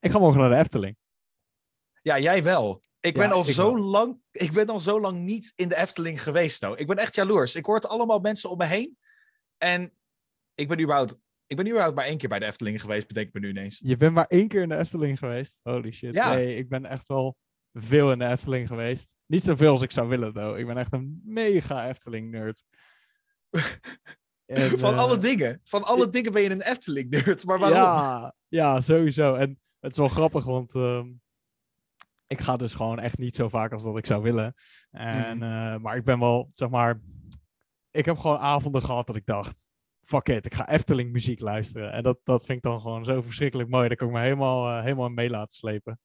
Ik ga morgen naar de Efteling. Ja, jij wel. Ik Ja, ben al ik zo wel. lang, ik ben al zo lang niet in de Efteling geweest. Nou. Ik ben echt jaloers. Ik hoor het allemaal mensen om me heen. En ik ben überhaupt, ik ben überhaupt maar één keer bij de Efteling geweest, bedenk ik me nu ineens. Je bent maar één keer in de Efteling geweest. Holy shit. Ja. Nee, ik ben echt wel veel in de Efteling geweest. Niet zoveel als ik zou willen, though. Ik ben echt een mega Efteling-nerd. Van eh, alle dingen. Van alle dingen ben je een Efteling-nerd. Maar waarom? Ja, ja, sowieso. En het is wel grappig, want ehm, ik ga dus gewoon echt niet zo vaak als dat ik zou willen. En, Mhm. eh, maar ik ben wel, zeg maar, ik heb gewoon avonden gehad dat ik dacht, fuck it, ik ga Efteling muziek luisteren. En dat, dat vind ik dan gewoon zo verschrikkelijk mooi. Dat kan ik me helemaal, eh, helemaal mee laten slepen.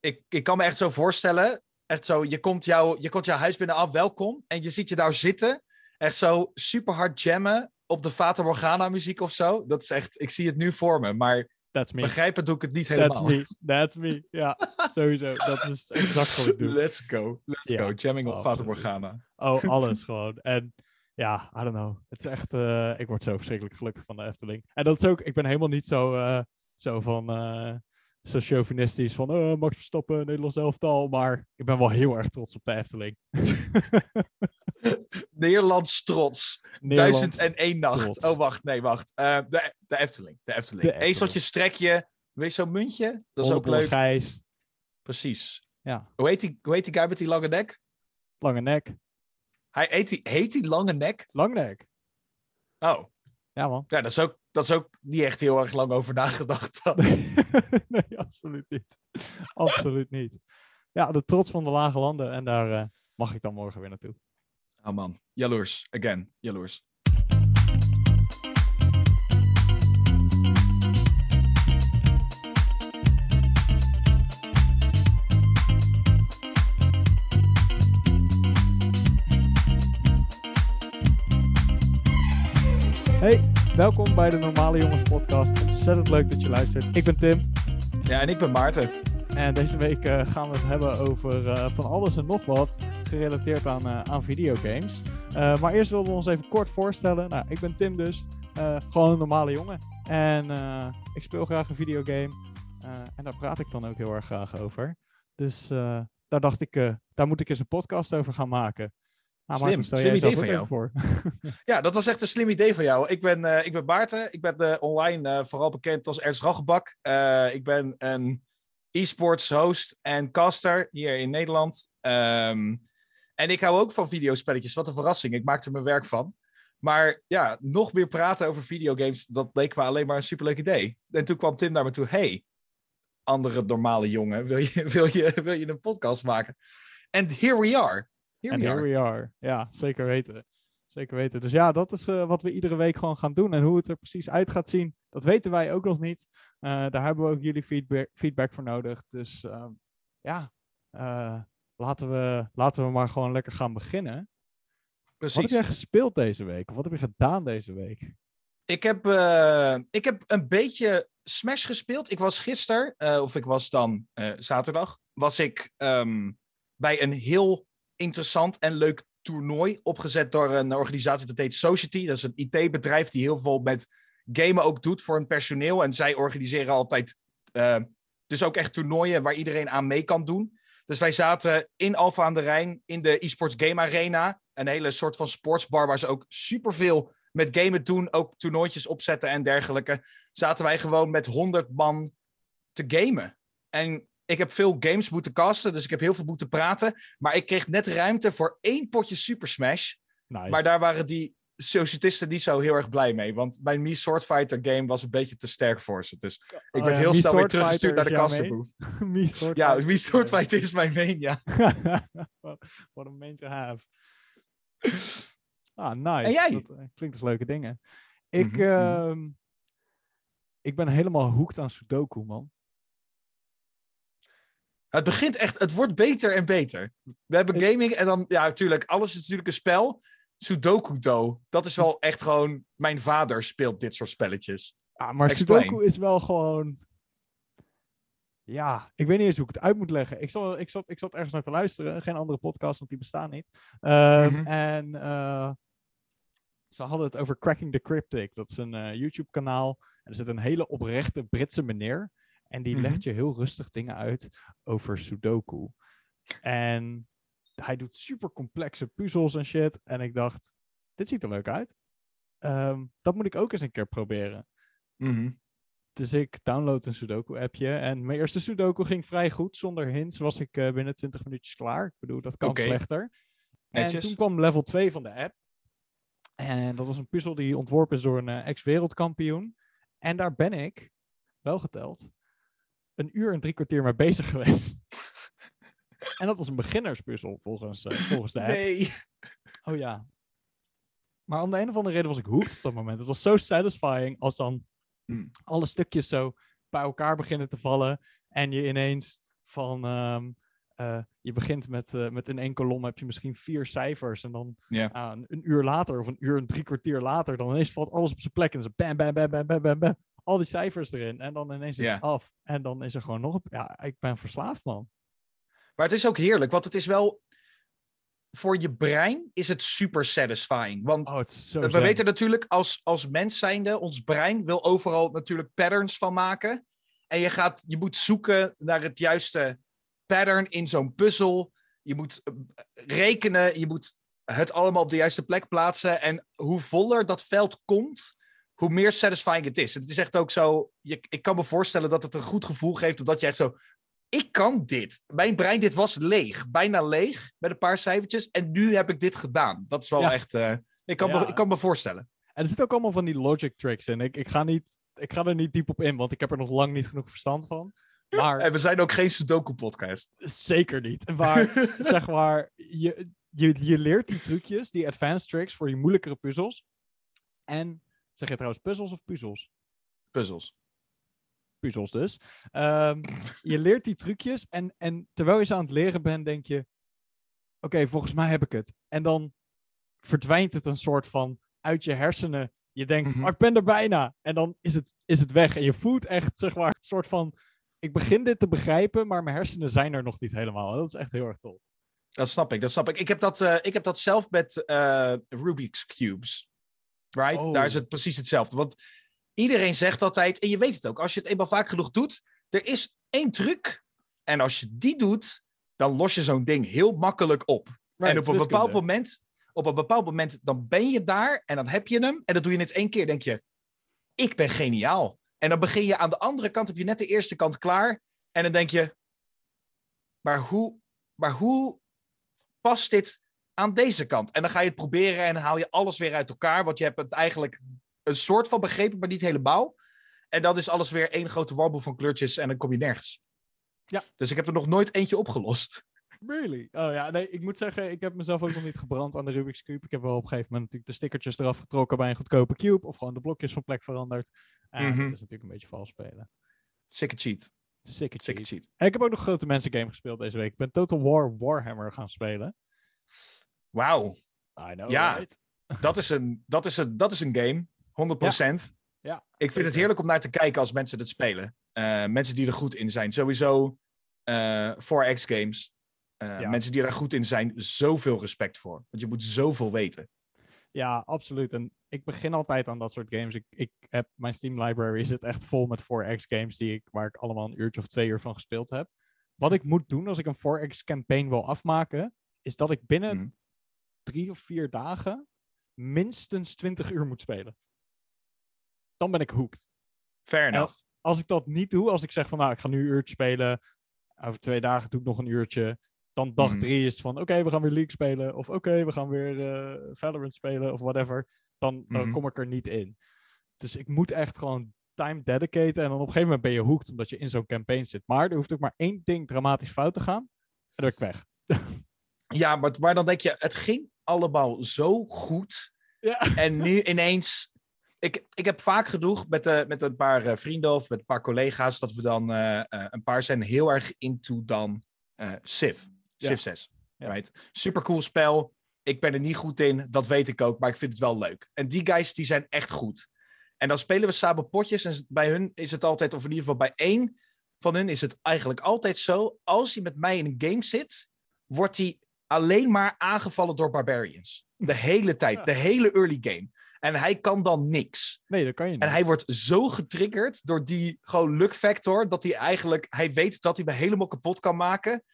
ik, ik kan me echt zo voorstellen. Echt zo, je komt, jouw je komt jouw huis binnen af, welkom. En je ziet je daar zitten. Echt zo super hard jammen op de Fata Morgana muziek of zo. Dat is echt, ik zie het nu voor me. Maar That's me. begrijpen doe ik het niet That's helemaal. me. That's me. Ja, sowieso. Dat is exact wat ik doe. Let's go. Let's go. Jamming op Fata absoluut. Morgana. Oh, alles gewoon. En ja, I don't know. Het is echt, eh, ik word zo verschrikkelijk gelukkig van de Efteling. En dat is ook, ik ben helemaal niet zo, eh, zo van, eh, zo chauvinistisch van, eh, Max Verstappen, Nederlands elftal. Maar ik ben wel heel erg trots op de Efteling. Nederlands trots. Nederland. En één nacht. trots. Oh, wacht. Nee, wacht. Eh, de, de Efteling. De Efteling. De. Ezeltje strekje. Weet je zo'n muntje? Dat is ook leuk. Gijs. Precies. Ja, Hoe heet, die, hoe heet die guy met die lange nek? lange nek. Hij heet die, heet die lange nek? Lang nek. Oh. Ja, man. Ja, dat is ook, dat is ook niet echt heel erg lang over nagedacht. dan. nee, absoluut niet. absoluut niet. Ja, de trots van de lage landen. En daar eh, mag ik dan morgen weer naartoe. Oh man, jaloers. Again, jaloers. Hey, welkom bij de Normale Jongens podcast. Ontzettend leuk dat je luistert. Ik ben Tim Ja, en ik ben Maarten. en deze week eh, gaan we het hebben over eh, van alles en nog wat gerelateerd aan, eh, aan videogames. Eh, maar eerst wilden we ons even kort voorstellen. Nou, ik ben Tim dus, eh, gewoon een normale jongen. En ik speel graag een videogame en daar praat ik dan ook heel erg graag over. Dus daar dacht ik, daar moet ik eens een podcast over gaan maken. Nou, Slim, stel slim idee van even voor. Ja, dat was echt een slim idee van jou. Ik ben, eh, ik ben Maarten. Ik ben online vooral bekend als Ernst Raggebak. Ik ben een e-sports host en caster hier in Nederland. Ehm, en ik hou ook van videospelletjes. Wat een verrassing. Ik maak er mijn werk van. Maar ja, nog meer praten over videogames, dat leek me alleen maar een superleuk idee. En toen kwam Tim naar me toe. Hey, andere normale jongen, wil je, wil je, wil je een podcast maken? En here we are. Here En we here are. we are. Ja, zeker weten. Zeker weten. Dus ja, dat is eh, wat we iedere week gewoon gaan doen. En hoe het er precies uit gaat zien, dat weten wij ook nog niet. Eh, daar hebben we ook jullie feedback, feedback voor nodig. Dus ehm, ja, eh, laten, we, laten we maar gewoon lekker gaan beginnen. Wat heb Precies. jij gespeeld deze week? Of wat heb je gedaan deze week? Ik heb, eh, ik heb een beetje Smash gespeeld. Ik was gisteren, eh, of ik was dan eh, zaterdag, was ik ehm, bij een heel interessant en leuk toernooi opgezet door een organisatie dat heet Society. Dat is een IT-bedrijf die heel veel met gamen ook doet voor hun personeel. En zij organiseren altijd dus ook echt toernooien waar iedereen aan mee kan doen. Dus wij zaten in Alphen aan de Rijn in de eSports Game Arena. Een hele soort van sportsbar waar ze ook superveel met gamen doen, ook toernooitjes opzetten en dergelijke, zaten wij gewoon met 100 man te gamen. En ik heb veel games moeten casten, dus ik heb heel veel moeten praten. Maar ik kreeg net ruimte voor één potje Super Smash. Nice. Maar daar waren die societisten niet zo heel erg blij mee. Want mijn Me Sword Fighter game was een beetje te sterk voor ze. Dus ik Oh werd ja, heel Mii snel weer teruggestuurd naar de jouw casterboot. Mii Sword Ja, Fighter is mijn main, ja. What a main to have. Ah, nice. En jij? Dat eh, klinkt als leuke dingen. Ik, Mhm, mhm. ehm, ik ben helemaal hooked aan Sudoku, man. Het begint echt, het wordt beter en beter. We hebben gaming en dan, ja, natuurlijk, alles is natuurlijk een spel. Sudoku Do, dat is wel echt gewoon, mijn vader speelt dit soort spelletjes. Ah, maar Explain. Sudoku is wel gewoon... Ja, ik weet niet eens hoe ik het uit moet leggen. Ik zat, ik zat, ik zat ergens naar te luisteren. Geen andere podcast, want die bestaan niet. Ehm, Mhm. En eh, ze hadden het over Cracking the Cryptic. Dat is een eh, YouTube-kanaal. En er zit een hele oprechte Britse meneer. En die Mhm. legt je heel rustig dingen uit over Sudoku. En hij doet super complexe puzzels en shit. En ik dacht, dit ziet er leuk uit. Ehm, dat moet ik ook eens een keer proberen. Mhm. Dus ik download een Sudoku-appje. En mijn eerste Sudoku ging vrij goed. Zonder hints was ik eh, binnen 20 minuutjes klaar. Ik bedoel, dat kan slechter. En toen kwam level 2 van de app. En dat was een puzzel die ontworpen is door een eh, ex-wereldkampioen. En daar ben ik, wel geteld, een uur en drie kwartier mee bezig geweest. En dat was een beginnerspuzzel volgens, eh, volgens de app. Nee. Oh ja. Maar om de een of andere reden was ik hooked op dat moment. Het was zo satisfying als dan Hmm. alle stukjes zo bij elkaar beginnen te vallen. En je ineens van... ehm, eh, je begint met, eh, met in één kolom heb je misschien vier cijfers. En dan ah, een, een uur later of een uur en drie kwartier later... dan ineens valt alles op zijn plek. En dan bam, bam, bam, bam, bam, bam, bam. Al die cijfers erin. En dan ineens is het af. En dan is er gewoon nog... Ja, ik ben verslaafd, man. Maar het is ook heerlijk, want het is wel... Voor je brein is het super satisfying. Want Oh, we zen. weten natuurlijk, als, als mens zijnde, ons brein wil overal natuurlijk patterns van maken. En je, gaat, je moet zoeken naar het juiste pattern in zo'n puzzel. Je moet eh, rekenen, je moet het allemaal op de juiste plek plaatsen. En hoe voller dat veld komt, hoe meer satisfying het is. Het is echt ook zo, je, ik kan me voorstellen dat het een goed gevoel geeft, omdat je echt zo, ik kan dit. Mijn brein, dit was leeg, bijna leeg, met een paar cijfertjes. En nu heb ik dit gedaan. Dat is wel Ja. echt, eh, ik, kan Ja. me, ik kan me voorstellen. En er zitten ook allemaal van die logic tricks in. Ik, ik, ga niet, ik ga er niet diep op in, want ik heb er nog lang niet genoeg verstand van. Maar En we zijn ook geen Sudoku-podcast. zeker niet. Maar zeg maar, je, je, je leert die trucjes, die advanced tricks voor je moeilijkere puzzels. En zeg je trouwens puzzels of puzzels? Puzzels. Puzzels dus. Ehm, je leert die trucjes en, en terwijl je ze aan het leren bent, denk je: Oké, volgens mij heb ik het. En dan verdwijnt het een soort van uit je hersenen. Je denkt, Mhm. "Oh, ik ben er bijna. En dan is het, is het weg. En je voelt echt, zeg maar, een soort van... Ik begin dit te begrijpen, maar mijn hersenen zijn er nog niet helemaal. Dat is echt heel erg tof. Dat snap ik, dat snap ik. Ik heb dat, eh, ik heb dat zelf met eh, Rubik's Cubes. Right? Oh. Daar is het precies hetzelfde. Want iedereen zegt altijd, en je weet het ook, als je het eenmaal vaak genoeg doet, er is één truc. En als je die doet, dan los je zo'n ding heel makkelijk op. en op een bepaald moment, op een bepaald moment, dan ben je daar en dan heb je hem. En dat doe je net één keer, denk je, ik ben geniaal. En dan begin je aan de andere kant, heb je net de eerste kant klaar. En dan denk je, maar hoe, maar hoe past dit aan deze kant? En dan ga je het proberen en dan haal je alles weer uit elkaar. Want je hebt het eigenlijk een soort van begrepen, maar niet helemaal. En dan is alles weer één grote warboel van kleurtjes en dan kom je nergens. Ja. Dus ik heb er nog nooit eentje opgelost. Really? Oh ja, nee, ik moet zeggen, ik heb mezelf ook nog niet gebrand aan de Rubik's Cube. Ik heb wel op een gegeven moment natuurlijk de stickertjes eraf getrokken bij een goedkope cube. Of gewoon de blokjes van plek veranderd. En Mhm. dat is natuurlijk een beetje vals spelen. Sikke cheat. Sikke cheat. cheat. En ik heb ook nog een grote mensen game gespeeld deze week. Ik ben Total War Warhammer gaan spelen. Wauw. I know, Ja. right? Dat is een, dat is een, dat is een game. 100%. Ja, Ik vind het heerlijk om naar te kijken als mensen het spelen. Eh, mensen die er goed in zijn. Sowieso eh 4X games. Eh, Ja. Mensen die er goed in zijn, zoveel respect voor. Want je moet zoveel weten. Ja, absoluut. En ik begin altijd aan dat soort games. Ik, ik heb mijn Steam library zit echt vol met 4X games die ik, waar ik allemaal een uurtje of twee uur van gespeeld heb. Wat ik moet doen als ik een 4X campaign wil afmaken, is dat ik binnen Mhm. drie of vier dagen minstens 20 uur moet spelen. Dan ben ik hooked. Fair enough. Als ik dat niet doe, als ik zeg van nou, ik ga nu een uurtje spelen, over twee dagen doe ik nog een uurtje, dan dag Mhm. drie is het van oké, we gaan weer League spelen, of oké, we gaan weer eh, Valorant spelen, of whatever, dan, dan Mhm. kom ik er niet in. Dus ik moet echt gewoon time dedicaten en dan op een gegeven moment ben je hooked omdat je in zo'n campaign zit. Maar er hoeft ook maar één ding dramatisch fout te gaan en dan ben ik weg. Ja, maar, maar dan denk je, het ging allemaal zo goed. Ja. En nu ineens. Ik, ik heb vaak genoeg met, eh, met een paar eh, vrienden of met een paar collega's. dat we dan. eh, een paar zijn heel erg into dan. eh Civ. Ja. Civ 6. Ja. Right? Super cool spel. Ik ben er niet goed in, dat weet ik ook, maar ik vind het wel leuk. En die guys die zijn echt goed. En dan spelen we samen potjes. En bij hun is het altijd, of in ieder geval bij één van hun is het eigenlijk altijd zo. Als hij met mij in een game zit, wordt hij alleen maar aangevallen door barbarians. De hele tijd, de hele early game. En hij kan dan niks. Nee, dat kan je niet. En hij wordt zo getriggerd door die gewoon luck factor, dat hij eigenlijk, hij weet dat hij me helemaal kapot kan maken.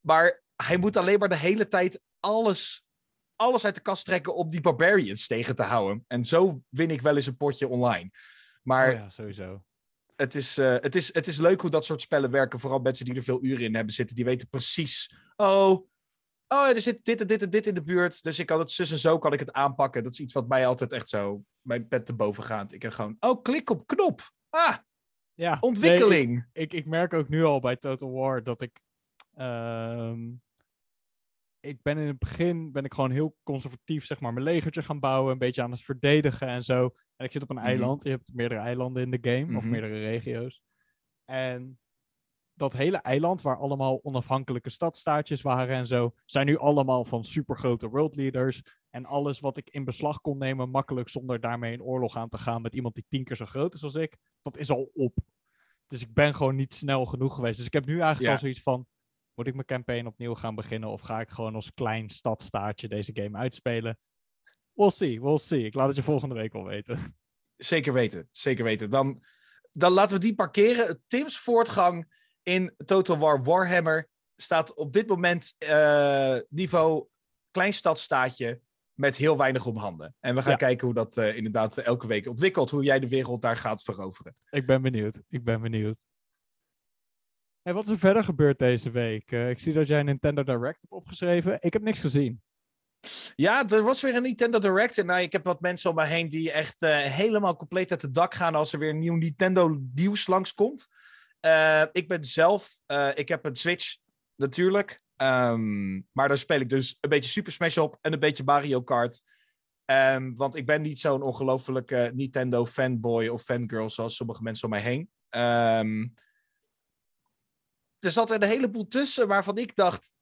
Maar hij moet alleen maar de hele tijd alles, alles uit de kast trekken om die barbarians tegen te houden. En zo win ik wel eens een potje online. Maar Oh ja, sowieso. het, is, eh, het, is, het is leuk hoe dat soort spellen werken. Vooral mensen die er veel uren in hebben zitten, die weten precies. Oh, oh er zit dit en dit en dit in de buurt. Dus ik kan het zus en zo kan ik het aanpakken. Dat is iets wat mij altijd echt zo mijn bed te boven gaat. Ik heb gewoon, oh, klik op knop. Ah, Ja, ontwikkeling. nee, ik, ik merk ook nu al bij Total War dat ik. ehm, ik ben in het begin ben ik gewoon heel conservatief, zeg maar, mijn legertje gaan bouwen, een beetje aan het verdedigen en zo. En ik zit op een Mhm. eiland. Je hebt meerdere eilanden in de game, of Mhm. meerdere regio's. En dat hele eiland, waar allemaal onafhankelijke stadstaatjes waren en zo, zijn nu allemaal van supergrote world leaders. En alles wat ik in beslag kon nemen, makkelijk zonder daarmee in oorlog aan te gaan met iemand die tien keer zo groot is als ik, dat is al op. Dus ik ben gewoon niet snel genoeg geweest. Dus ik heb nu eigenlijk Ja. al zoiets van, moet ik mijn campaign opnieuw gaan beginnen of ga ik gewoon als klein stadstaatje deze game uitspelen? We'll see, we'll see. Ik laat het je volgende week wel weten. Zeker weten, zeker weten. Dan, dan laten we die parkeren. Tim's voortgang in Total War Warhammer staat op dit moment eh, niveau kleinstadstaatje met heel weinig om handen. En we gaan Ja. kijken hoe dat eh, inderdaad elke week ontwikkelt. Hoe jij de wereld daar gaat veroveren. Ik ben benieuwd. Ik ben benieuwd. En wat is er verder gebeurd deze week? Eh, ik zie dat jij een Nintendo Direct hebt opgeschreven. Ik heb niks gezien. Ja, er was weer een Nintendo Direct. En nou, ik heb wat mensen om me heen die echt helemaal compleet uit het dak gaan als er weer nieuw Nintendo nieuws langskomt. Eh ik ben zelf, eh, ik heb een Switch natuurlijk. Ehm, maar daar speel ik dus een beetje Super Smash op en een beetje Mario Kart. Ehm, want ik ben niet zo'n ongelofelijke Nintendo fanboy of fangirl zoals sommige mensen om mij heen. Ehm, er zat een heleboel tussen waarvan ik dacht,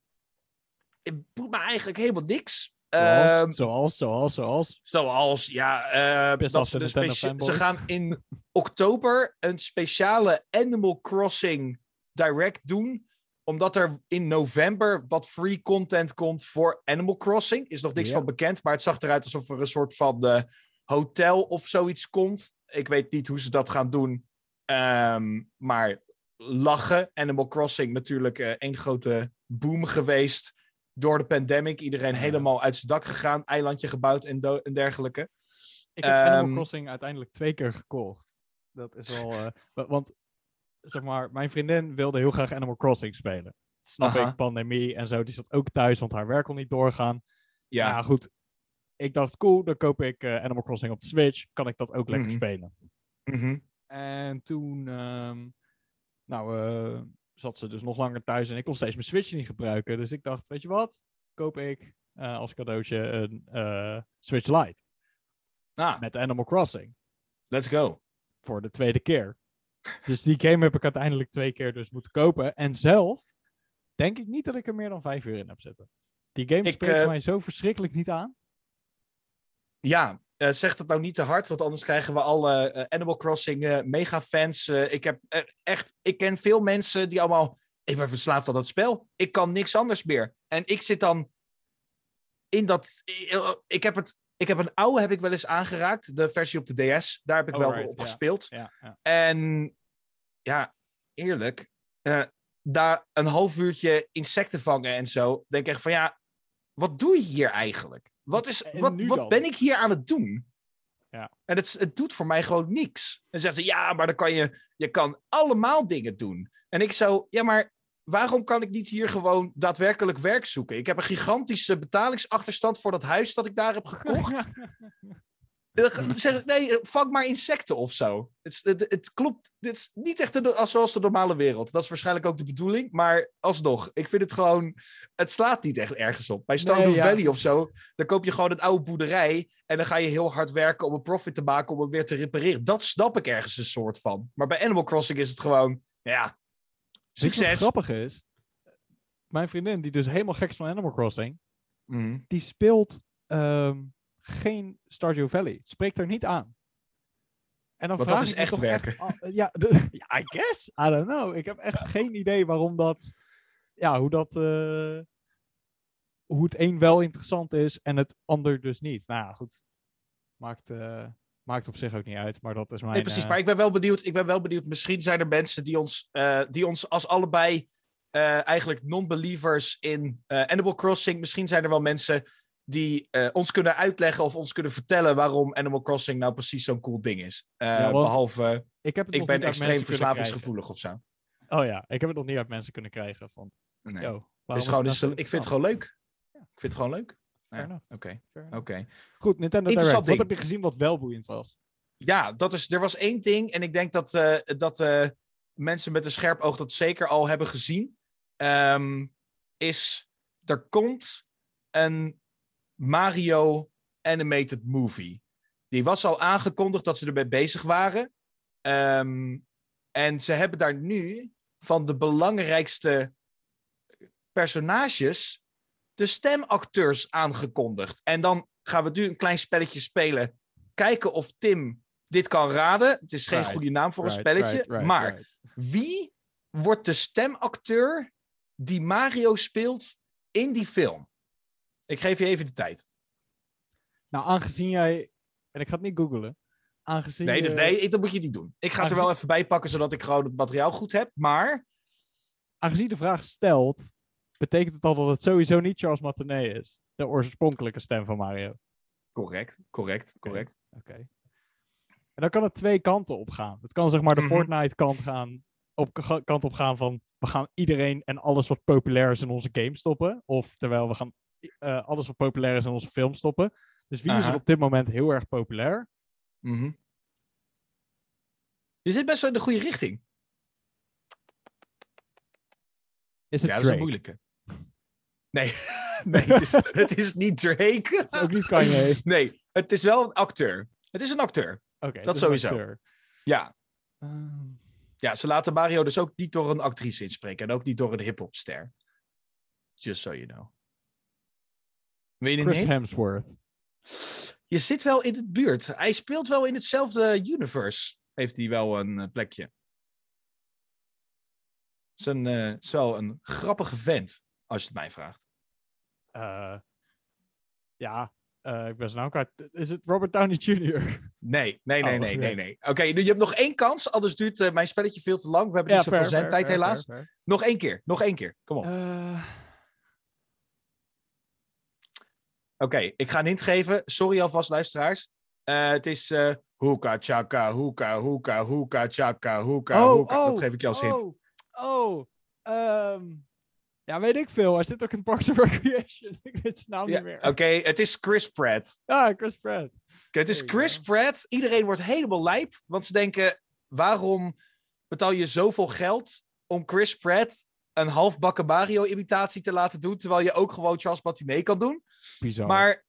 het boeit me eigenlijk helemaal niks. Zoals, Ehm, zoals, zoals, zoals. Zoals, ja, eh, Best dat ze, de de ze gaan in oktober een speciale Animal Crossing Direct doen. Omdat er in november wat free content komt voor Animal Crossing. Is nog niks van bekend, maar het zag eruit alsof er een soort van eh, hotel of zoiets komt. Ik weet niet hoe ze dat gaan doen. Ehm, maar lachen. Animal Crossing natuurlijk eh één grote boom geweest door de pandemic. Iedereen Ja. helemaal uit zijn dak gegaan, eilandje gebouwd en, dergelijke. Ik heb Animal Ehm, Crossing uiteindelijk twee keer gekocht. Dat is wel... eh, wa- want, zeg maar, mijn vriendin wilde heel graag Animal Crossing spelen. Snap Aha. ik, pandemie en zo. Die zat ook thuis, want haar werk kon niet doorgaan. Ja, Ja, goed. Ik dacht, cool, dan koop ik eh, Animal Crossing op de Switch. Kan ik dat ook lekker Mhm. spelen. mhm. En toen, ehm, nou, eh, zat ze dus nog langer thuis en ik kon steeds mijn Switch niet gebruiken. Dus ik dacht, weet je wat? Koop ik eh, als cadeautje een eh, Switch Lite Ah, met Animal Crossing let's go. voor de tweede keer. Dus die game heb ik uiteindelijk twee keer dus moeten kopen. En zelf denk ik niet dat ik er meer dan vijf uur in heb zitten. Die game Ik, spreekt eh, mij zo verschrikkelijk niet aan. Ja, eh, zeg het nou niet te hard, want anders krijgen we alle eh, Animal Crossing eh, mega-fans. Eh, ik heb echt, ik ken veel mensen die allemaal, ik ben verslaafd aan dat spel. Ik kan niks anders meer. En ik zit dan in dat, ik heb het, ik heb een oude heb ik wel eens aangeraakt, de versie op de DS. Daar heb ik Oh, wel right, op ja. gespeeld. Ja, ja. En ja, eerlijk, daar een half uurtje insecten vangen en zo, denk ik echt van ja, wat doe je hier eigenlijk? Wat, is, En wat, wat ben ik hier aan het doen? Ja. En het, het doet voor mij gewoon niks. En zeggen ze, ja, maar dan kan je, je kan allemaal dingen doen. En ik zo, ja, maar waarom kan ik niet hier gewoon daadwerkelijk werk zoeken? Ik heb een gigantische betalingsachterstand voor dat huis dat ik daar heb gekocht. Dan ga- zeg, nee, vang maar insecten of zo. Het, het, het klopt. Dit is niet echt de, als, zoals de normale wereld. Dat is waarschijnlijk ook de bedoeling. Maar alsnog, ik vind het gewoon. Het slaat niet echt ergens op. Bij Stardew Nee, ja. Valley of zo. Dan koop je gewoon een oude boerderij. En dan ga je heel hard werken om een profit te maken. om het weer te repareren. Dat snap ik ergens een soort van. Maar bij Animal Crossing is het gewoon. Ja. Succes. grappig is? Mijn vriendin, die dus helemaal gek is van Animal Crossing, Mhm. die speelt ehm, geen Stardew Valley. Het Spreekt er niet aan. En dan Want vraag dat is ik echt werken. ja, de- ja, I guess. I don't know. Ik heb echt geen idee waarom dat... Ja, hoe dat... eh, hoe het een wel interessant is en het ander dus niet. Nou ja, goed. Maakt, eh, maakt op zich ook niet uit, maar dat is mijn... Nee, precies. eh, Maar ik ben wel benieuwd. Ik ben wel benieuwd. Misschien zijn er mensen die ons, die ons als allebei eigenlijk non-believers in Animal Crossing. Misschien zijn er wel mensen die eh, ons kunnen uitleggen of ons kunnen vertellen waarom Animal Crossing nou precies zo'n cool ding is. Eh, Ja, behalve, ik heb het ik ben extreem verslavingsgevoelig of zo. Oh ja, ik heb het nog niet uit mensen kunnen krijgen van... Nee. Yo, is gewoon, is, nou ik vind het gewoon leuk. Ik vind het gewoon leuk. Ja, Oké, oké. Goed, Nintendo Direct. Wat heb je gezien wat wel boeiend was? Ja, dat is, er was één ding. En ik denk dat, eh, dat mensen met een scherp oog dat zeker al hebben gezien. Ehm, is, er komt een Mario animated movie. Die was al aangekondigd dat ze ermee bezig waren. Ehm, en ze hebben daar nu van de belangrijkste personages de stemacteurs aangekondigd. En dan gaan we nu een klein spelletje spelen. Kijken of Tim dit kan raden. Het is geen Right, goede naam voor een spelletje. right, maar wie wordt de stemacteur die Mario speelt in die film? Ik geef je even de tijd. Nou, aangezien jij... En ik ga het niet googlen. Aangezien Nee, dat, nee, ik- dat moet je niet doen. Ik ga het er wel even bij pakken, zodat ik gewoon het materiaal goed heb. Maar aangezien de vraag stelt, betekent het al dat het sowieso niet Charles Martinet is. De oorspronkelijke stem van Mario. correct, correct, correct. Oké. En dan kan het twee kanten op gaan. Het kan zeg maar de Mhm. Fortnite kant, gaan, op, kant op gaan van we gaan iedereen en alles wat populair is in onze game stoppen. Of terwijl we gaan eh, alles wat populair is in onze film stoppen. Dus wie is er op dit moment heel erg populair? Mhm. Je zit best wel in de goede richting. Is het Ja, dat is Drake? een moeilijke. Nee, nee het, is, het is niet Drake. Ook niet Kanye. Nee, het is wel een acteur. Het is een acteur. Oké, Dat sowieso. acteur. Ja. Ehm, ja, ze laten Mario dus ook niet door een actrice inspreken. En ook niet door een hip-hopster. Just so you know. Wil je Chris? Hemsworth. Je zit wel in het buurt. Hij speelt wel in hetzelfde universe. Heeft hij wel een eh, plekje. Is, een, eh, is wel een grappige vent, als je het mij vraagt. Eh, ja, ik ben zijn naam kwijt. Is het Robert Downey Jr.? Nee, nee, nee, Oh, nee, oké. nee, nee. Oké, nu je hebt nog één kans, anders duurt mijn spelletje veel te lang. We hebben niet zoveel zendtijd, helaas. Nog één keer, nog één keer. Kom op. Eh, Oké, ik ga een hint geven. Sorry alvast, luisteraars. Eh, het is eh hoeka chaka, hoeka, hoeka, hoeka chaka, hoeka, oh, hoeka. oh, Dat geef ik je als hint. Oh, oh ehm, ja, weet ik veel. Hij zit ook in Parks and Recreation. ik weet zijn naam Ja, niet meer. Oké, het is Chris Pratt. Ah, Chris Pratt. Het is Chris. Pratt. Iedereen wordt helemaal lijp, want ze denken: waarom betaal je zoveel geld om Chris Pratt een halfbakken Mario-imitatie te laten doen, terwijl je ook gewoon Charles Martinet kan doen? Bizar. Maar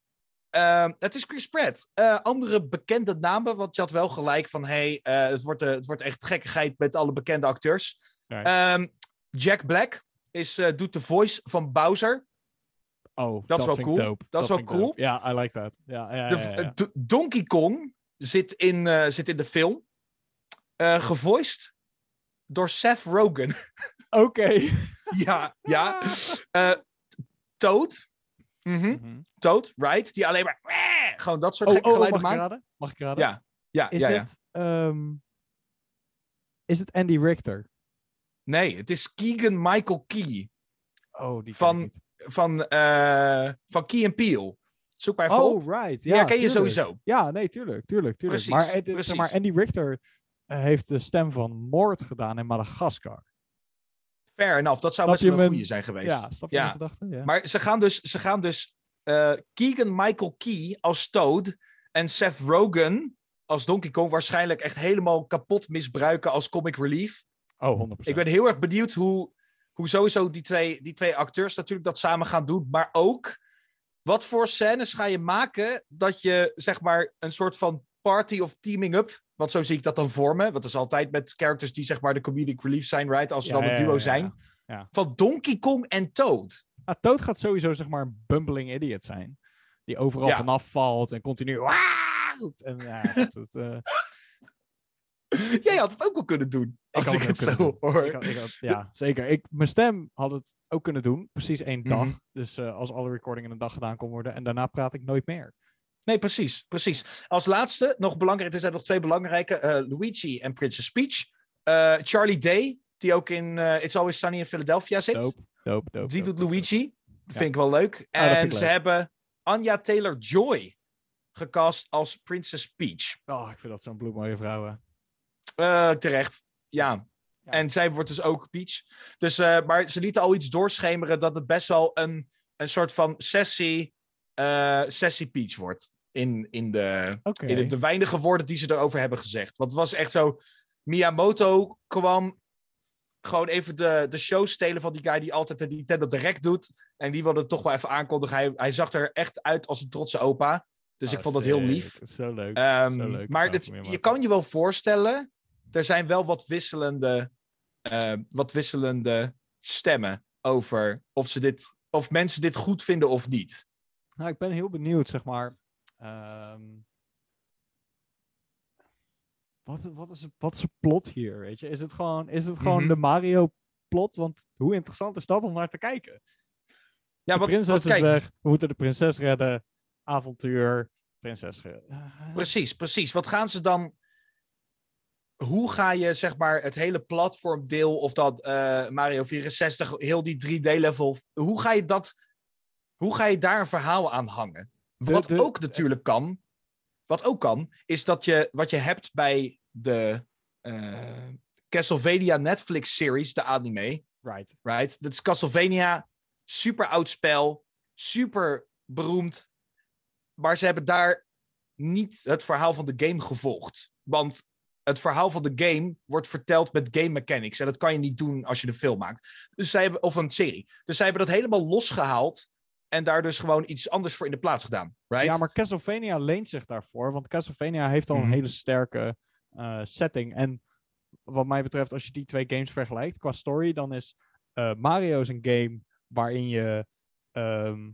ehm, het is Chris Pratt. Eh, andere bekende namen, want je had wel gelijk van: hey, eh, het, wordt, eh, het wordt echt gekkigheid met alle bekende acteurs. Ehm, Jack Black is, doet de voice van Bowser. oh, dat is wel cool. dope. Dat is wel cool. Ja, I like that. De, Donkey Kong zit in, zit in de film. gevoiced door Seth Rogen. Oké. ja, ja. Eh, Toad. Mhm, Mhm. Toad, right. Die alleen maar... Gewoon dat soort Oh, gekke oh, oh, geluiden mag ik maakt. raden? Mag ik raden? Ja, ja, Is ja, ja. het... ehm, is het Andy Richter? Nee, het is Keegan Michael Key. Oh, die Van- ik. Van, eh van Key and Peele. Zoek maar even op. Oh, right. Ja, Ja, ken je sowieso. Ja, nee, tuurlijk, tuurlijk, tuurlijk. Precies, maar, het- zeg precies. maar Andy Richter eh, heeft de stem van Moord gedaan in Madagaskar. Fair enough. Dat zou best wel een goede zijn geweest. Ja, snap je Ja. gedachte? Ja. Maar ze gaan dus, ze gaan dus eh, Keegan Michael Key als Toad en Seth Rogen als Donkey Kong waarschijnlijk echt helemaal kapot misbruiken als comic relief. oh, 100%. Ik ben heel erg benieuwd hoe, hoe sowieso die twee, die twee acteurs natuurlijk dat samen gaan doen. Maar ook, wat voor scènes ga je maken dat je zeg maar een soort van party of teaming up, want zo zie ik dat dan vormen. Want dat is altijd met characters die zeg maar de comedic relief zijn, right? Als ze Ja, dan een ja, duo ja, zijn. Van Donkey Kong en Toad. Ah, Toad gaat sowieso zeg maar een bumbling idiot zijn. Die overal vanaf valt en continu... En ja, dat, dat, eh, Jij had het ook wel kunnen doen. Als had ik het zo hoor. Ik had- ik had- ja, zeker. Ik, mijn stem had het ook kunnen doen. Precies één dag. Mhm. Dus eh, als alle recordingen in een dag gedaan kon worden. En daarna praat ik nooit meer. Nee, precies, precies. Als laatste, nog belangrijk, er zijn nog twee belangrijke. eh, Luigi en Princess Peach. Eh, Charlie Day, die ook in eh, It's Always Sunny in Philadelphia zit. Doop, doop, doop. Die doet Luigi. Ja. Vind ik wel leuk. dat en ze hebben Anya Taylor-Joy gecast als Princess Peach. Oh, ik vind dat zo'n bloedmooie vrouwen. Eh, terecht, ja. Ja. En zij wordt dus ook Peach. Dus, maar ze lieten al iets doorschemeren dat het best wel een, een soort van sessie, eh, sessie Peach wordt. In, in, de, in de, de weinige woorden die ze erover hebben gezegd. Want het was echt zo... Miyamoto kwam gewoon even de, de show stelen van die guy die altijd de Nintendo Direct doet. En die wilde het toch wel even aankondigen. Hij, hij zag er echt uit als een trotse opa. Dus Ah, ik vond dat heel lief. Zo leuk. Ehm, Zo leuk, maar het, je kan je wel voorstellen, er zijn wel wat wisselende, eh, wat wisselende stemmen over of, ze dit, of mensen dit goed vinden of niet. Nou, ik ben heel benieuwd, zeg maar. ehm, wat, is- wat, is, het- wat is het plot hier, weet je? Is het gewoon, is het gewoon Mhm. de Mario-plot? Want hoe interessant is dat om naar te kijken? Ja, de wat, wat is kijk, weg, we moeten de prinses redden. Avontuur, prinses redden. Eh, precies, precies. Wat gaan ze dan... Hoe ga je, zeg maar, het hele platformdeel of dat eh, Mario 64, heel die 3D-level, hoe ga je dat, hoe ga je daar een verhaal aan hangen? Wat de- ook natuurlijk kan, wat ook kan, is dat je wat je hebt bij de eh, Castlevania Netflix-series, de anime, right. right? Dat is Castlevania, super oud spel, super beroemd, maar ze hebben daar niet het verhaal van de game gevolgd. Want het verhaal van de game wordt verteld met game mechanics. En dat kan je niet doen als je een film maakt. Dus zij hebben, of een serie. Dus zij hebben dat helemaal losgehaald. En daar dus gewoon iets anders voor in de plaats gedaan. Right? Ja, maar Castlevania leent zich daarvoor. Want Castlevania heeft al Mhm. een hele sterke eh, setting. En wat mij betreft, als je die twee games vergelijkt qua story, dan is eh, Mario is een game waarin je ehm,